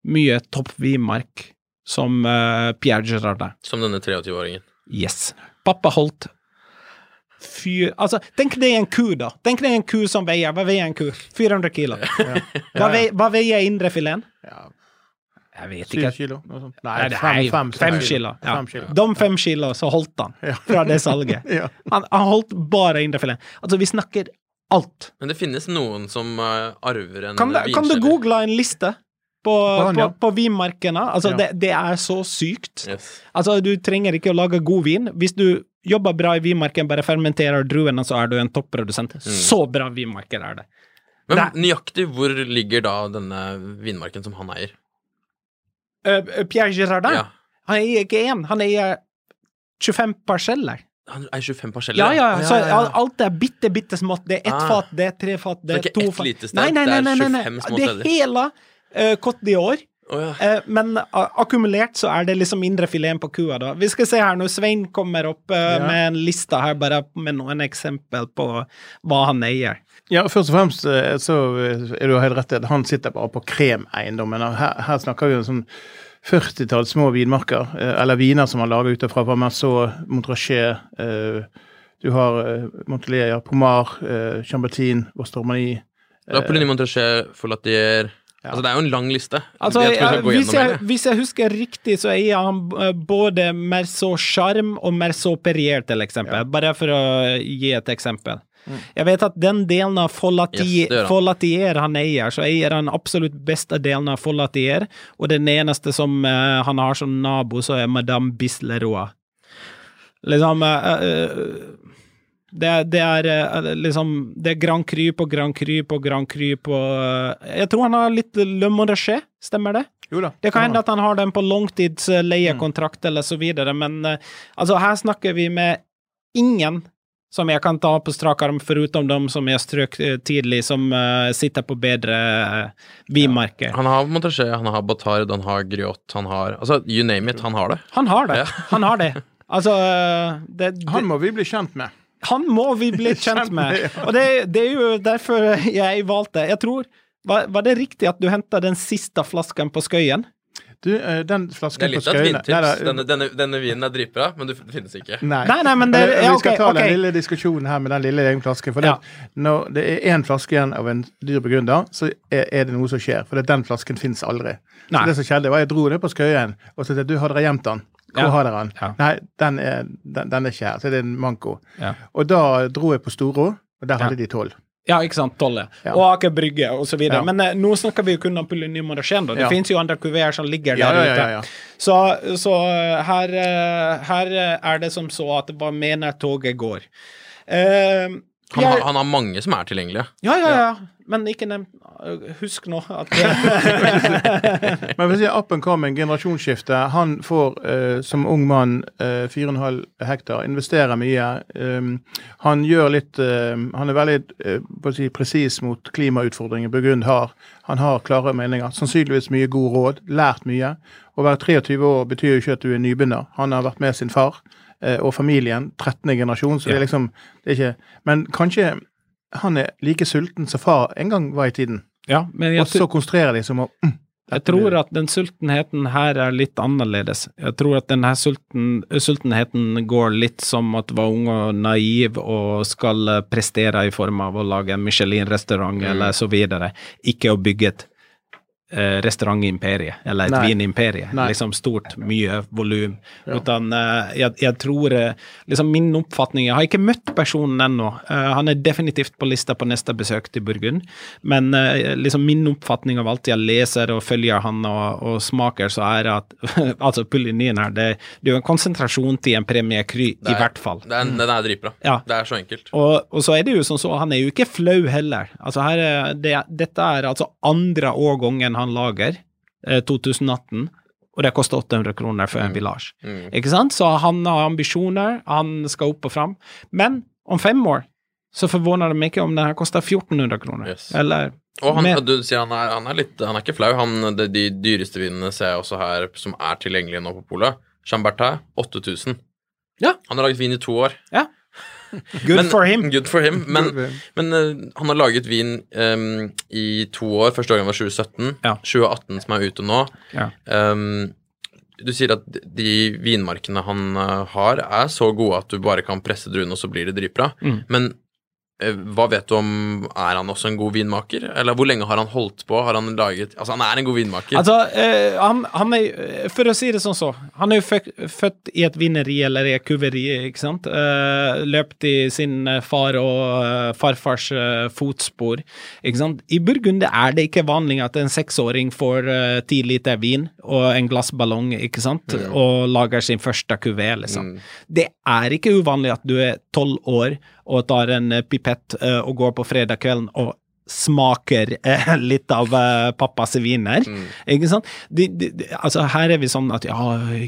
[SPEAKER 2] mye toppvinmark som eh, Pierre Gerardin.
[SPEAKER 1] Som denne 23-åringen.
[SPEAKER 2] Yes. Pappa holdt fyr... Altså, tenk deg en ku, da. Tenk deg en ku som veier Hva veier en ku? 400 kilo. Hva, veier, hva veier indrefileten?
[SPEAKER 3] Ja,
[SPEAKER 2] Jeg vet
[SPEAKER 3] Syv
[SPEAKER 2] ikke.
[SPEAKER 3] kilo? Noe sånt. Nei,
[SPEAKER 2] Nei,
[SPEAKER 3] fem, fem,
[SPEAKER 2] fem kilo. Ja.
[SPEAKER 3] Fem kilo.
[SPEAKER 2] De fem kilo, så holdt han fra det salget. Han, han holdt bare indrefileten. Altså, vi snakker alt.
[SPEAKER 1] Men det finnes noen som eh, arver en
[SPEAKER 2] Kan, du- kan du google en liste på,
[SPEAKER 3] På
[SPEAKER 2] på, på vinmarkene? Altså,
[SPEAKER 3] Ja.
[SPEAKER 2] det, det er så sykt.
[SPEAKER 1] Yes.
[SPEAKER 2] Altså, du trenger ikke å lage god vin. Hvis du jobber bra i vinmarken, bare fermenterer druene, så er du en topprodusent. Så bra vinmarker er det.
[SPEAKER 1] Men
[SPEAKER 2] Det-
[SPEAKER 1] nøyaktig hvor ligger da denne vinmarken som han eier?
[SPEAKER 2] Uh, Pierre Girardin,
[SPEAKER 1] Ja.
[SPEAKER 2] han eier ikke én, han eier 25 parseller.
[SPEAKER 1] Han eier 25 parseller?
[SPEAKER 2] Ja, ja, så
[SPEAKER 1] ja.
[SPEAKER 2] Så alt er bitte, bitte smått. Det er ett
[SPEAKER 1] Ah.
[SPEAKER 2] fat, det er tre fat, det
[SPEAKER 1] er, det
[SPEAKER 2] er
[SPEAKER 1] ikke ett lite sted,
[SPEAKER 2] Nei, nei,
[SPEAKER 1] det
[SPEAKER 2] nei,
[SPEAKER 1] er
[SPEAKER 2] nei, nei, nei.
[SPEAKER 1] 25 små
[SPEAKER 2] Det er hele uh, Côte år.
[SPEAKER 1] Oh, ja.
[SPEAKER 2] Eh, men akkumulert så er det liksom mindre fileten på kua, da. Vi skal se her når Svein kommer opp uh,
[SPEAKER 3] Ja.
[SPEAKER 2] med en liste her, bare med noen eksempel på hva han eier.
[SPEAKER 3] Ja, først og fremst så er du helt rett i at han sitter bare på kremeiendommen. Her, her snakker vi om sånn 40-talls små vinmarker, eh, eller viner som han lager ut fra Parmesan, Montrachet, eh, du har eh, Montelier, ja, Pomar, Chambertin, Vostormani.
[SPEAKER 1] La Polini Montrachet, Folatier Altså, det er jo en lang liste.
[SPEAKER 2] Altså,
[SPEAKER 1] jeg
[SPEAKER 2] jeg, hvis, jeg, hvis jeg husker riktig, så er han både Merceau Charme og Merceau Perrier, til eksempel. Bare for å gi et eksempel. Jeg vet at den delen av Follatier.
[SPEAKER 1] Yes, han.
[SPEAKER 2] Follatier han eier, så eier han absolutt beste delen av Follatier, og den eneste som uh, han har som nabo, så er Madame Bisleroa. Liksom uh, uh, det, er- det er eh, liksom Det er Grand Cru på Grand Cru på Grand Cru på eh, Jeg tror han har litt Le Montrachet, stemmer det?
[SPEAKER 3] Jo da.
[SPEAKER 2] Det kan hende at han har den på langtids mm. eller så videre, men eh, altså, her snakker vi med ingen som jeg kan ta på strak arm, foruten dem som jeg strøk eh, tidlig, som uh, sitter på bedre uh, vinmerker.
[SPEAKER 1] Han har Montrachet, han har Batard, han har Griot, han har Altså, you name it, han har det.
[SPEAKER 2] Han har det.
[SPEAKER 1] Ja.
[SPEAKER 2] Han har det. Altså eh, det, det,
[SPEAKER 3] Han må vi bli kjent med.
[SPEAKER 2] Han må vi bli kjent med. Og det, det er jo derfor jeg valgte Jeg tror Var, var det riktig at du henta den siste flasken på Skøyen?
[SPEAKER 3] Du, eh, den
[SPEAKER 1] Det
[SPEAKER 3] flasken
[SPEAKER 1] er
[SPEAKER 3] på
[SPEAKER 1] litt av et
[SPEAKER 3] Skøyene
[SPEAKER 1] vintips. Denne, denne, denne vinen er dritbra, men det finnes ikke.
[SPEAKER 3] Nei.
[SPEAKER 2] Nei, nei, men det- ja, okay,
[SPEAKER 3] Vi skal ta
[SPEAKER 2] okay.
[SPEAKER 3] den lille diskusjonen her med den lille egen flasken. For det, når det er én flaske igjen av en dyr begrunner, så er, er det noe som skjer. For det, den flasken fins aldri.
[SPEAKER 2] Nei.
[SPEAKER 3] Så det som skjedde, var jeg dro ned på Skøyen og sa at du har dere gjemt den. Hvor
[SPEAKER 2] Ja.
[SPEAKER 3] har dere den?
[SPEAKER 2] Ja.
[SPEAKER 3] Nei, den er, den, den er ikke her. Så det er en manko.
[SPEAKER 2] Ja.
[SPEAKER 3] Og da dro jeg på Storo, og der
[SPEAKER 2] Ja.
[SPEAKER 3] hadde de tolv.
[SPEAKER 2] Ja, ikke sant. Tolle.
[SPEAKER 3] Ja.
[SPEAKER 2] Og Aker Brygge videre.
[SPEAKER 3] Ja.
[SPEAKER 2] Men eh, nå snakker vi jo kun om Pulini Morasjen, da. Det
[SPEAKER 3] Ja.
[SPEAKER 2] finnes jo andre kuveer som ligger
[SPEAKER 3] Ja,
[SPEAKER 2] der
[SPEAKER 3] ja, ja,
[SPEAKER 2] ute. Så, så eh, her, eh, her eh, er det som så at hva mener toget går. Eh,
[SPEAKER 1] Han, har, han har mange som er tilgjengelige.
[SPEAKER 2] ja, ja, ja. Men ikke nevnt Husk nå at
[SPEAKER 3] Men hvis jeg up and coming, generasjonsskifte, han får eh, som ung mann eh, 4,5 hektar, investerer mye. Um, han gjør litt eh, Han er veldig uh, si, presis mot klimautfordringer Burgund har. Han har klare meninger. Sannsynligvis mye god råd. Lært mye. Å være 23 år betyr jo ikke at du er nybegynner. Han har vært med sin far og familien. 13. generasjon, så det er liksom det er ikke Men kanskje han er like sulten som far en gang var i tiden.
[SPEAKER 2] Ja,
[SPEAKER 3] Og så konstruerer de som å mm,
[SPEAKER 2] Jeg tror at den sultenheten her er litt annerledes. Jeg tror at denne sulten, sultenheten går litt som at var ung og naiv og skal prestere i form av å lage en Michelin-restaurant eller så videre, ikke å bygge et eh, restaurantimperie eller et
[SPEAKER 3] Nei.
[SPEAKER 2] vinimperie.
[SPEAKER 3] Nei.
[SPEAKER 2] Liksom stort, mye volum. Utan eh, jeg, jeg tror eh, liksom Min oppfatning Jeg har ikke møtt personen ennå. Eh, han er definitivt på lista på neste besøk til Burgund, men eh, liksom min oppfatning av alt jeg leser og følger han og, og smaker, så er at altså Pullinien her, det, det er jo en konsentrasjon til en Premier
[SPEAKER 1] Kry,
[SPEAKER 2] i
[SPEAKER 1] er-
[SPEAKER 2] hvert fall.
[SPEAKER 1] Det er, den er dritbra.
[SPEAKER 2] Ja.
[SPEAKER 1] Det er så enkelt.
[SPEAKER 2] Og, og så er det jo sånn så, han er jo ikke flau heller. Altså her er det, dette er altså andre årgangen han lager, eh, 2018, og det koster 800 kroner for en Village.
[SPEAKER 1] Mm.
[SPEAKER 2] Ikke sant? Så han har ambisjoner, han skal opp og fram. Men om fem år så forvåner det meg ikke om den her koster 1400 kroner.
[SPEAKER 1] Yes.
[SPEAKER 2] Eller
[SPEAKER 1] Og han, du sier han er, han er litt Han er ikke flau. Han, de, de dyreste vinene ser jeg også her som er tilgjengelige nå på polet. Chambertin 8000.
[SPEAKER 2] Ja.
[SPEAKER 1] Han har laget vin i to år.
[SPEAKER 2] Good
[SPEAKER 1] Men-
[SPEAKER 2] for him.
[SPEAKER 1] Good for him. Men, men uh, han har laget vin um, i to år. Første året var 2017.
[SPEAKER 2] Ja.
[SPEAKER 1] 2018 som er ute nå.
[SPEAKER 2] Ja.
[SPEAKER 1] Um, du sier at de vinmarkene han eh, har, er så gode at du bare kan presse druene, og så blir det dritbra.
[SPEAKER 2] Mm.
[SPEAKER 1] Men hva vet du om Er han også en god vinmaker? Eller hvor lenge har han holdt på? Har han laget Altså, han er en god vinmaker.
[SPEAKER 2] Altså, eh, han, han er eh, For å si det sånn så, han er jo født, født i et vineri eller i et kuveri, ikke sant? Eh, løpt i sin eh, far og eh, farfars eh, fotspor, ikke sant? I Burgund er det ikke vanlig at en seksåring får eh, ti liter vin og en glassballong, ikke sant? Og lager sin første kuvé, liksom. Det er ikke uvanlig at du er tolv år og tar en eh, pipett eh, og går på fredag kvelden og smaker eh, litt av eh, pappas viner. Ikke sant? De, de, de, altså, her er vi sånn at ja,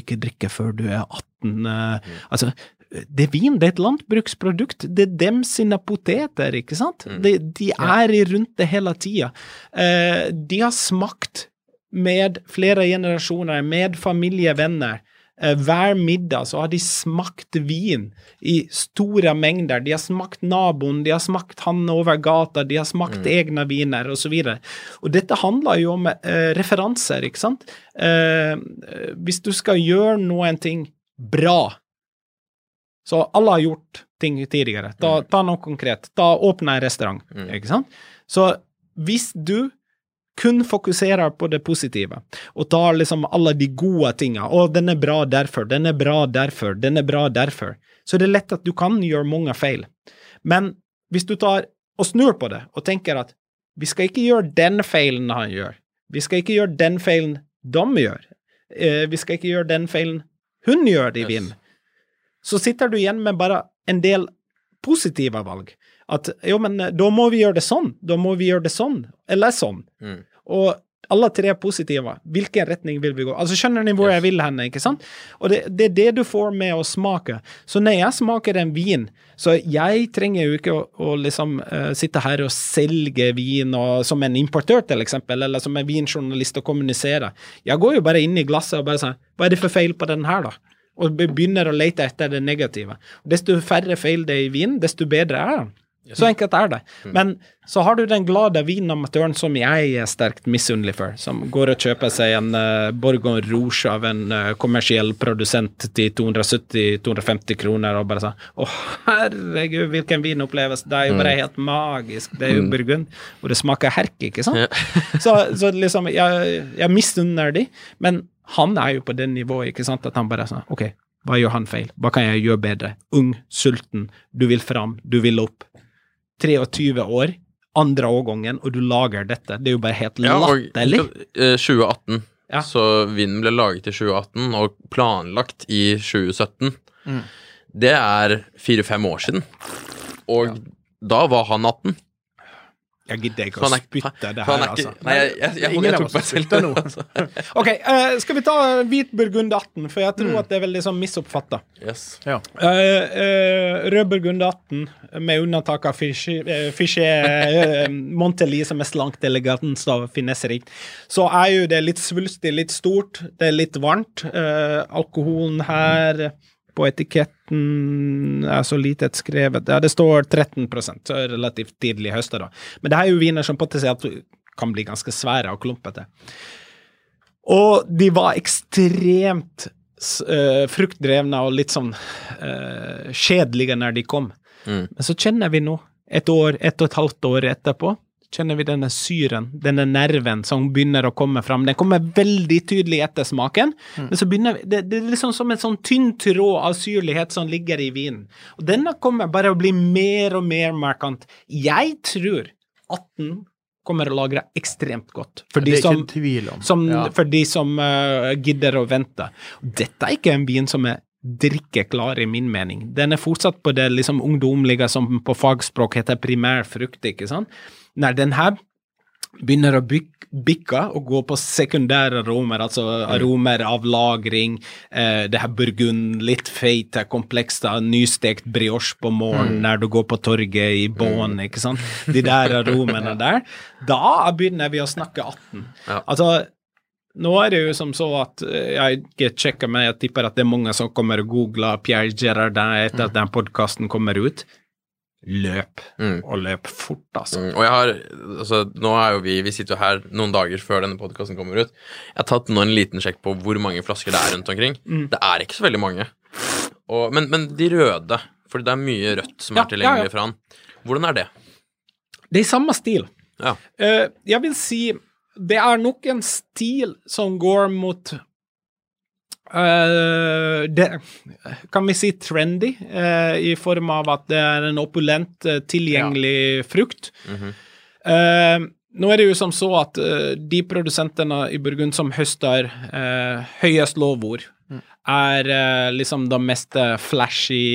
[SPEAKER 2] ikke drikke før du er 18. eh, Altså, det er vin, det er et landbruksprodukt. Det er dem sine poteter, ikke sant? De, de er i rundt det hele tida. De har smakt med flere generasjoner, med familie, venner. Eh, hver middag så har de smakt vin i store mengder. De har smakt naboen, de har smakt han over gata, de har smakt egne viner osv. Dette handler jo om eh, referanser, ikke sant? Eh, eh, hvis du skal gjøre noen ting bra så alle har gjort ting tidligere. Ta, ta noe konkret. Ta Åpne en restaurant, ikke sant? Så hvis du kun fokuserer på det positive, og tar liksom alle de gode tinga, 'Å, den er bra derfor, den er bra derfor, den er bra derfor, så er det lett at du kan gjøre mange feil. Men hvis du tar og snur på det, og tenker at vi skal ikke gjøre den feilen han gjør, vi skal ikke gjøre den feilen de gjør, eh, vi skal ikke gjøre den feilen hun gjør i Wien, så sitter du igjen med bare en del positive valg. At jo, men eh, da må vi gjøre det sånn, da må vi gjøre det sånn, eller sånn. Og alle tre er positive. Hvilken retning vil vi gå? Altså Skjønner ni hvor jeg vil hen? ikke sant? Og det, det er det du får med å smake. Så når jeg smaker en vin, så jeg trenger jo ikke å, å liksom uh, sitte her og selge vin og, som en importør, til eksempel, eller som en vinjournalist og kommunisere. Jeg går jo bare inn i glasset og bare sier hva er det for feil på den her, da? Og begynner å lete etter det negative. Desto færre feil det er i vinen, desto bedre er den. Så enkelt er det. Men så har du den glade vinamatøren som jeg er sterkt misunnelig for, som går og kjøper seg en uh, Borgon Rouge av en uh, kommersiell produsent til 270-250 kroner, og bare sånn Å, herregud, hvilken vinopplevelse! Det er jo bare helt magisk. Det er jo Burgund, og det smaker herk, ikke sant? så, så liksom, jeg, jeg misunner de, men han er jo på det nivået, ikke sant, at han bare er sånn OK, hva gjør han feil? Hva kan jeg gjøre bedre? Ung, sulten, du vil fram, du vil opp. 23 år, andre årgangen, og du lager dette. Det er jo bare helt
[SPEAKER 1] Ja, og
[SPEAKER 2] latterlig.
[SPEAKER 1] eh, 2018.
[SPEAKER 2] Ja.
[SPEAKER 1] Så vinden ble laget i 2018 og planlagt i 2017.
[SPEAKER 2] Mm.
[SPEAKER 1] Det er fire-fem år siden. Og da var han 18.
[SPEAKER 2] Jeg gidder ikke å spytte det her,
[SPEAKER 1] er
[SPEAKER 2] altså.
[SPEAKER 1] Nei, jeg, jeg, jeg,
[SPEAKER 3] Ingen av oss spytter nå.
[SPEAKER 1] altså.
[SPEAKER 2] Ok, uh, skal vi ta hvit burgund 18, for jeg
[SPEAKER 1] Mm.
[SPEAKER 2] tror at det er veldig sånn misoppfatta.
[SPEAKER 1] Yes.
[SPEAKER 3] Ja.
[SPEAKER 2] Uh, rød burgund 18, med unntak av uh, Montelli, som er slankt, elegant og finesserikt, så er jo det litt svulstig, litt stort, det er litt varmt. Eh, alkoholen her på etiketten er så lite skrevet. Ja, det står 13 så er det relativt tidlig i høstet, da. Men det er jo viner som potensielt kan bli ganske svære og klumpete. Og de var ekstremt eh, fruktdrevne og litt sånn uh, kjedelige når de kom. Men så kjenner vi nå, et år, ett og et halvt år etterpå, kjenner vi denne syren, denne nerven som begynner å komme fram. Den kommer veldig tydelig etter smaken, men så begynner det, det er liksom som en sånn tynn tråd av syrlighet som ligger i vinen. Og denne kommer bare å bli mer og mer markant. Jeg tror 18 kommer å lagre ekstremt godt. For de som, som,
[SPEAKER 3] Ja.
[SPEAKER 2] For de som uh, gidder å vente. Dette er ikke en vin som er drikkeklar, i min mening. Den er fortsatt på det liksom ungdomlige som på fagspråk heter primærfrukt, ikke sant? Nei, den her begynner å bikke og gå på sekundære aromer, altså aromer av lagring, eh, det her burgund, litt feite, komplekse, nystekt brioche på morgenen når du går på torget i bånn, ikke sant? De der aromene der. Da begynner vi å snakke 18.
[SPEAKER 1] Ja.
[SPEAKER 2] Altså, nå er det jo som så at eh, jeg ikke sjekker, men jeg tipper at det er mange som kommer og googler Pierre Gerardin etter at den podkasten kommer ut. Løp,
[SPEAKER 1] Mm.
[SPEAKER 2] og løp fort, altså.
[SPEAKER 1] Mm, og jeg har, altså nå er jo vi, vi sitter jo her noen dager før denne podkasten kommer ut. Jeg har tatt nå en liten sjekk på hvor mange flasker det er rundt omkring.
[SPEAKER 2] Mm.
[SPEAKER 1] Det er ikke så veldig mange. Og, men, men de røde, for det er mye rødt som
[SPEAKER 2] Ja,
[SPEAKER 1] er tilgjengelig
[SPEAKER 2] ja, ja.
[SPEAKER 1] fra han. Hvordan er det?
[SPEAKER 2] Det er i samme stil.
[SPEAKER 1] Ja.
[SPEAKER 2] Eh, jeg vil si det er nok en stil som går mot eh, det, Kan vi si trendy, uh, i form av at det er en opulent, uh, tilgjengelig frukt. Eh, nå er det jo som så at de produsentene i Burgund som høster høyest lovord, er eh, liksom de mest flashy,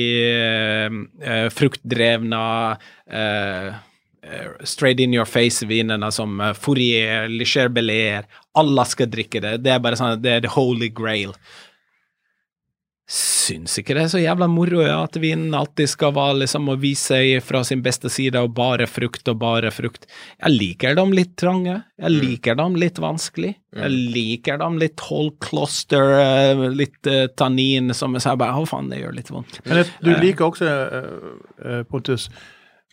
[SPEAKER 2] fruktdrevne straight in your face-vinene som uh, Fourier, Licher Belair Alle skal drikke det. Det er bare sånn, det er the holy grail. Syns ikke det er så jævla moro ja, at vinen alltid skal være liksom å vise seg fra sin beste side og bare frukt og bare frukt. Jeg liker dem litt trange, jeg liker dem litt vanskelig, jeg liker dem litt whole cluster, eh, litt uh, tannin som jeg sier bare å faen, det gjør litt vondt.
[SPEAKER 3] Men du liker også, eh, eh, Pontus,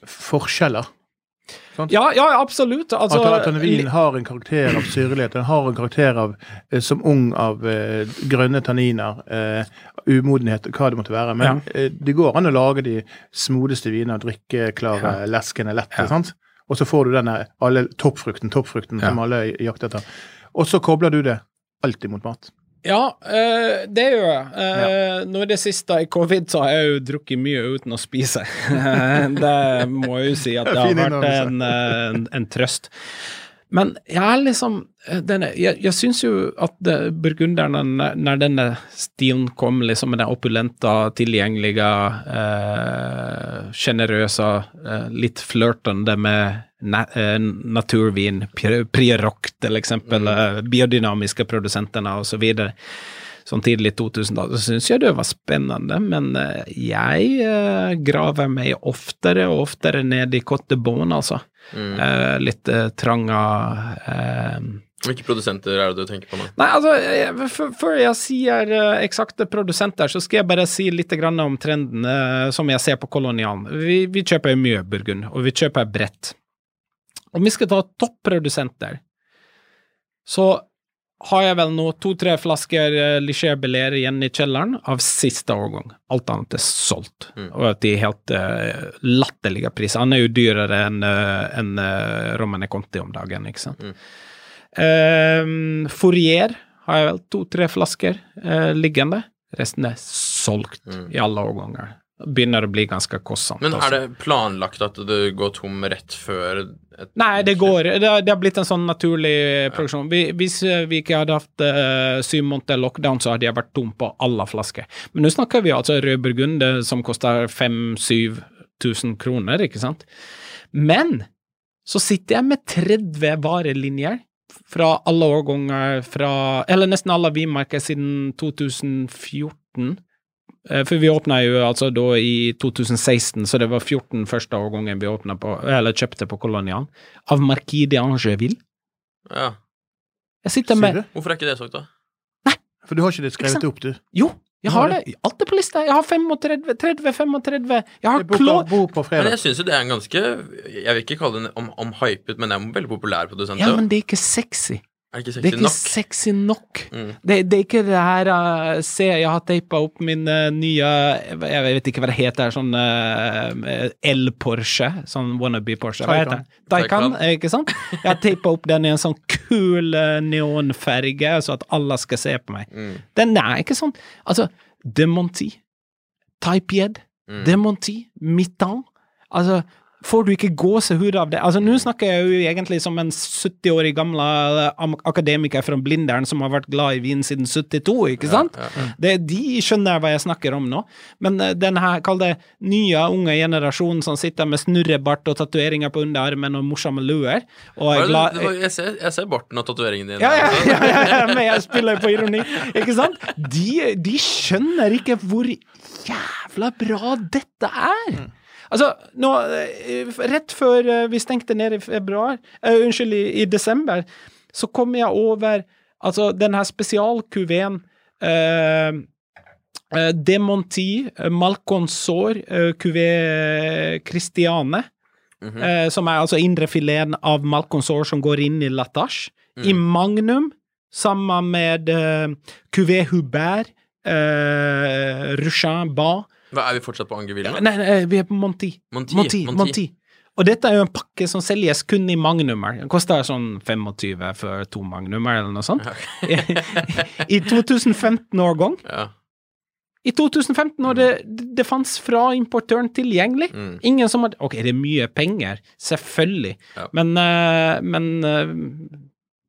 [SPEAKER 3] forskjeller. Sant?
[SPEAKER 2] Ja, ja, absolutt. Altså,
[SPEAKER 3] at, at en vin har en karakter av syrlighet, den har en karakter av, eh, som ung av eh, grønne tanniner, eh, umodenhet, hva det måtte være. Men eh, det går an å lage de smodeste viner, drikkeklare, leskende, lette. sant? Og så får du denne alle toppfrukten, toppfrukten
[SPEAKER 2] Ja.
[SPEAKER 3] som alle jakter etter. Og så kobler du det alltid mot mat.
[SPEAKER 2] Ja, eh, det gjør jeg. Eh, Nå i det siste, i covid, så har jeg jo drukket mye uten å spise. det må jeg jo si at det har vært en, eh, en, en trøst. Men jeg er liksom denne, Jeg, jeg syns jo at burgunderne, når- denne stilen kom, liksom med den opulente, tilgjengelige, eh, sjenerøse, eh, litt flørtende med na, eh, naturvin, Pri- Prierock til eksempel, mm. biodynamiske produsentene og så videre sånn tidlig 2000-tall, så syns jeg det var spennende, men eh, jeg eh, graver meg oftere og oftere ned i Cottebone, altså. Mm. litt eh, tranga eh,
[SPEAKER 1] Hvilke produsenter er det du tenker på nå?
[SPEAKER 2] Nei, altså, før jeg sier eh, eksakte produsenter, så skal jeg bare si litt grann om trenden eh, som jeg ser på kolonialen. Vi, vi kjøper mye burgund, og vi kjøper bredt. Om vi skal ta topprodusenter, så har jeg vel nå to-tre flasker uh, Licher Belair igjen i kjelleren av siste årgang. Alt annet er solgt, og at de er helt uh, latterlige priser. Han er jo dyrere enn uh, en, uh, Romane Conti om dagen, ikke sant. Ehm, Fourier har jeg vel to-tre flasker eh, liggende. Resten er solgt i alle årganger. Begynner å bli ganske kostsomt.
[SPEAKER 1] Men er det planlagt at du går tom rett før
[SPEAKER 2] Nei, det går. Det har, det har blitt en sånn naturlig produksjon. Vi, hvis eh, vi ikke hadde hatt uh, syv måneder lockdown, så hadde jeg vært tom på alle flasker. Men nå snakker vi altså rød burgund eh, som koster 5000-7000 kroner, ikke sant? Men så sitter jeg med 30 varelinjer fra alle årganger fra Eller nesten alle vinmarker siden 2014. Eh, For vi åpna jo altså da i 2016, så det var 14 første årgangen vi åpnet på, eller kjøpte på kolonial av Marquis de Angeville.
[SPEAKER 1] Ja.
[SPEAKER 2] Jeg sitter
[SPEAKER 3] Sier
[SPEAKER 2] med
[SPEAKER 3] du?
[SPEAKER 1] Hvorfor er ikke det sagt, da? Nei.
[SPEAKER 3] For du har ikke det skrevet opp, du.
[SPEAKER 2] Jo, jeg har det. Alt er på lista. Jeg har 35, 30, 35. Jeg har
[SPEAKER 3] Det boka
[SPEAKER 2] klå...
[SPEAKER 3] bord på
[SPEAKER 1] Men jeg syns jo det er en ganske Jeg vil ikke kalle det om, om, hypet, men det er en veldig populær produsent.
[SPEAKER 2] Ja, men det er ikke sexy.
[SPEAKER 1] Er det ikke
[SPEAKER 2] Det er ikke
[SPEAKER 1] nok?
[SPEAKER 2] sexy nok.
[SPEAKER 1] Mm.
[SPEAKER 2] Det, det er ikke det her uh, Se, jeg har teipa opp min uh, nye Jeg vet ikke hva det heter, sånn uh, el-Porsche. Sånn wannabe-Porsche. Hva heter det? Taycan. ikke sant? Jeg har teipa opp den i en sånn kul neonfarge, så at alle skal se på meg.
[SPEAKER 1] Mm.
[SPEAKER 2] Den er ikke sånn Altså, Demonti, Taipjed,
[SPEAKER 1] Mm.
[SPEAKER 2] Demonti, Mittan Altså, får du ikke gåsehud av det? Altså, Nå snakker jeg jo egentlig som en 70-årig gammel eh, akademiker fra Blindern som har vært glad i vin siden 72, ikke sant? Det, de skjønner hva jeg snakker om nå. Men eh, den her, kall det nye, unge generasjonen som sitter med snurrebart og tatoveringer på underarmen og morsomme luer, og er glad
[SPEAKER 1] Jeg ser, jeg ser barten og tatoveringen din.
[SPEAKER 2] ja, ja, ja, ja, ja, men jeg spiller på ironi, ikke sant? De, de skjønner ikke hvor jævla bra dette er. Altså, nå, eh, rett før eh, vi stengte ned i februar, uh, unnskyld, i, i desember, så kom jeg over altså den her spesialkuveen uh, Demonti, Malconsor, eh, Christiane, Christiane, -hmm. som er altså indrefileten av Malconsor som går inn i Latache, i Magnum, sammen med Cuvée Hubert, Ruchin Ba
[SPEAKER 1] Hva, er vi fortsatt på Angeville?
[SPEAKER 2] Nei, nei, vi er på Monti.
[SPEAKER 1] Monti,
[SPEAKER 2] Monti,
[SPEAKER 1] Monti.
[SPEAKER 2] Monti. Og dette er jo en pakke som selges kun i magnummer. Den koster sånn 25 for to magnummer, eller noe sånt. I 2015-årgang.
[SPEAKER 1] Ja.
[SPEAKER 2] I 2015, når det, det fantes fra importøren tilgjengelig.
[SPEAKER 1] Mm.
[SPEAKER 2] Ingen som hadde Ok, det er mye penger, selvfølgelig,
[SPEAKER 1] Ja.
[SPEAKER 2] men, eh, men eh,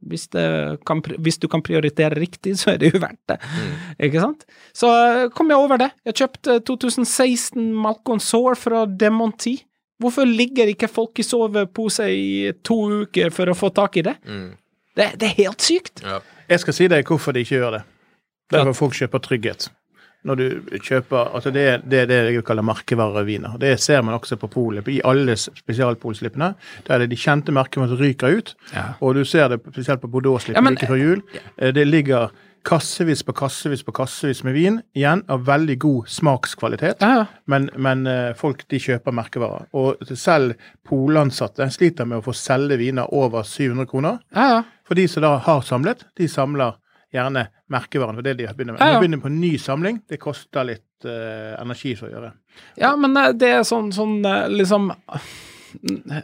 [SPEAKER 2] hvis, det kan, hvis du kan prioritere riktig, så er det jo verdt det.
[SPEAKER 1] Mm.
[SPEAKER 2] Ikke sant? Så eh, kom jeg over det. Jeg kjøpte 2016 Malcon Sår fra Demonti. Hvorfor ligger ikke folk i sovepose i to uker for å få tak i det?
[SPEAKER 1] Mm.
[SPEAKER 2] Det, det er helt sykt.
[SPEAKER 1] Ja.
[SPEAKER 3] Jeg skal si deg hvorfor de ikke gjør det. Det er for folk kjøper trygghet. Når du kjøper altså Det, det er det jeg kaller merkevareviner. Det ser man også på polet. I alle spesialpolslippene. Der er det de kjente merkene som ryker ut.
[SPEAKER 2] Ja.
[SPEAKER 3] Og du ser det spesielt på Bordeaux-slippet
[SPEAKER 2] Ja,
[SPEAKER 3] like før jul. Eh, Det ligger kassevis på kassevis på kassevis med vin, igjen av veldig god smakskvalitet.
[SPEAKER 2] Ja.
[SPEAKER 3] Men, men eh, folk de kjøper merkevarer. Og selv polansatte sliter med å få selge viner over 700 kroner.
[SPEAKER 2] Ja.
[SPEAKER 3] For de som da har samlet, de samler gjerne merkevaren. For det de begynner med.
[SPEAKER 2] Ja, ja.
[SPEAKER 3] Nå begynner på en ny samling. Det koster litt uh, energi for å gjøre.
[SPEAKER 2] Ja, men eh, det er sånn, sånn eh, liksom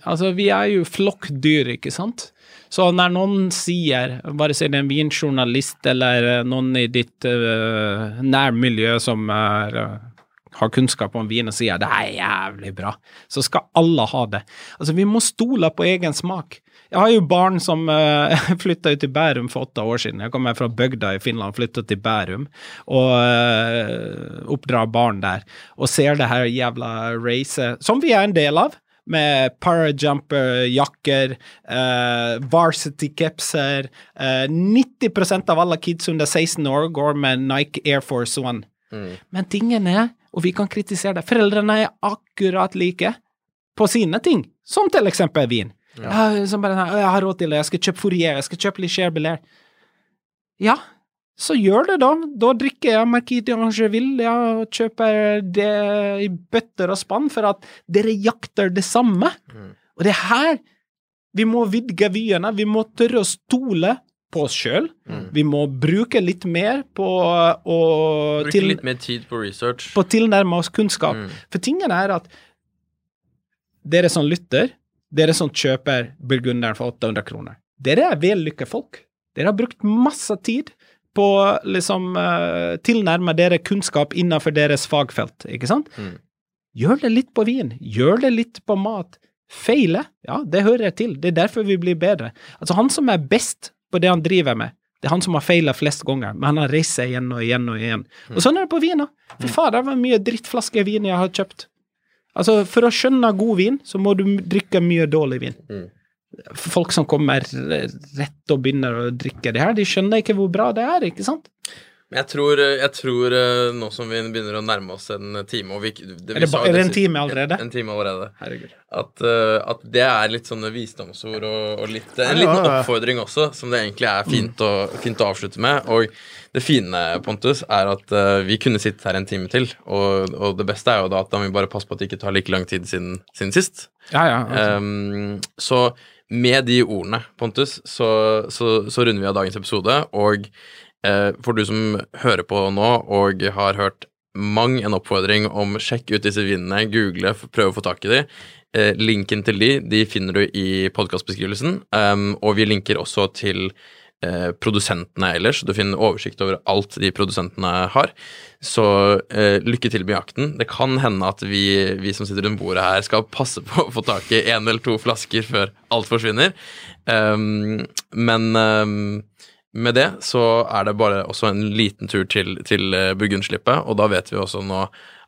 [SPEAKER 2] Altså, vi er jo flokkdyr, ikke sant? Så når noen sier, bare si det er en vinjournalist eller noen i ditt uh, nærmiljø som er, uh, har kunnskap om vin og sier det er jævlig bra, så skal alle ha det. Altså, vi må stole på egen smak. Jeg har jo barn som uh, flytta ut til Bærum for åtte år siden. Jeg kommer fra bygda i Finland, flytta til Bærum og uh, oppdrar barn der. Og ser det her jævla racet, som vi er en del av, med parajumper-jakker, uh, varsity-capser. Uh, 90% av alle kids under 16 år går med Nike Air Force One. Men tingen er, og vi kan kritisere det, foreldrene er akkurat like på sine ting, som til eksempel vin. Ja. som bare, «Å, jeg har råd til det, jeg skal kjøpe Fourier, jeg skal kjøpe Licher Belair. Ja, så gjør det, da. Da drikker jeg Marquis Angeville ja, og kjøper det i bøtter og spann, for at dere jakter det samme. Og det er her vi må vidge vyene. Vi må tørre å stole på oss sjøl. Vi må bruke litt mer på å
[SPEAKER 1] Bruke
[SPEAKER 2] til-
[SPEAKER 1] litt mer tid på research.
[SPEAKER 2] på å tilnærme oss kunnskap.
[SPEAKER 1] Mm.
[SPEAKER 2] For tingen er at dere som lytter, dere som kjøper burgunderen for 800 kroner, dere er vellykka folk. Dere har brukt masse tid på liksom uh, tilnærme dere kunnskap innenfor deres fagfelt, ikke sant?
[SPEAKER 1] Mm.
[SPEAKER 2] Gjør det litt på vin, gjør det litt på mat. Feile, ja, det hører til, det er derfor vi blir bedre. Altså, han som er best på det han driver med, det er han som har feila flest ganger, men han har reist seg igjen og igjen og igjen. Og sånn er det på vin òg. Fy faen, det var mye drittflasker vin jeg har kjøpt. Altså, for å skjønne god vin, så må du drikke mye dårlig vin. Folk som kommer rett og begynner å drikke det her, de skjønner ikke hvor bra det er, ikke sant?
[SPEAKER 1] Men jeg tror, jeg tror eh, nå som vi begynner å nærme oss en time og vi, det,
[SPEAKER 2] Er det sa, er det en time allerede?
[SPEAKER 1] En, time allerede.
[SPEAKER 2] Herregud.
[SPEAKER 1] At, eh, at det er litt sånne visdomsord og, og litt, en liten oppfordring også, som det egentlig er fint, å, fint å avslutte med. Og det fine, Pontus, er at eh, vi kunne sittet her en time til, og, og det beste er jo da at da må vi bare passe på at det ikke tar like lang tid siden, siden sist.
[SPEAKER 2] Ja, ja. okay.
[SPEAKER 1] Um, så med de ordene, Pontus, så, så, så runder vi av dagens episode. Og eh, for du som hører på nå og har hørt mang en oppfordring om sjekk ut disse vinene, google, prøve å få tak i de. Eh, linken til de, de finner du i podkastbeskrivelsen. Um, og vi linker også til eh, produsentene ellers. Du finner oversikt over alt de produsentene har. Så eh, lykke til med jakten. Det kan hende at vi, vi som sitter rundt bordet her, skal passe på å få tak i én eller to flasker før alt forsvinner. Um, men um, med det så er det bare også en liten tur til, til eh, Burgundslippet, og da vet vi også nå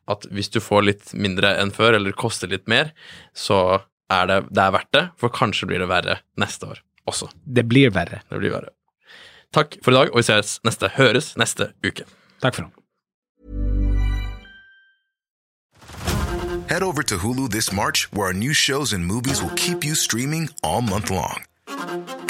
[SPEAKER 1] at hvis du får litt mindre enn før, eller koster litt mer, så er det, det er verdt det, for kanskje blir det verre neste år også.
[SPEAKER 2] Det blir verre.
[SPEAKER 1] Det blir verre. Takk for i dag, og vi ses neste, høres neste uke.
[SPEAKER 2] Takk for nå.
[SPEAKER 4] Head over to Hulu this March, where our new shows and movies will keep you streaming all month long.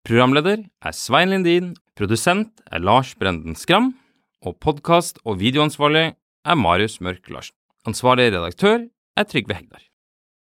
[SPEAKER 5] Programleder er Svein Lindin, produsent er Lars Brenden Skram, og podkast- og videoansvarlig er Marius Mørk Larsen. Ansvarlig redaktør er Trygve Hegdar.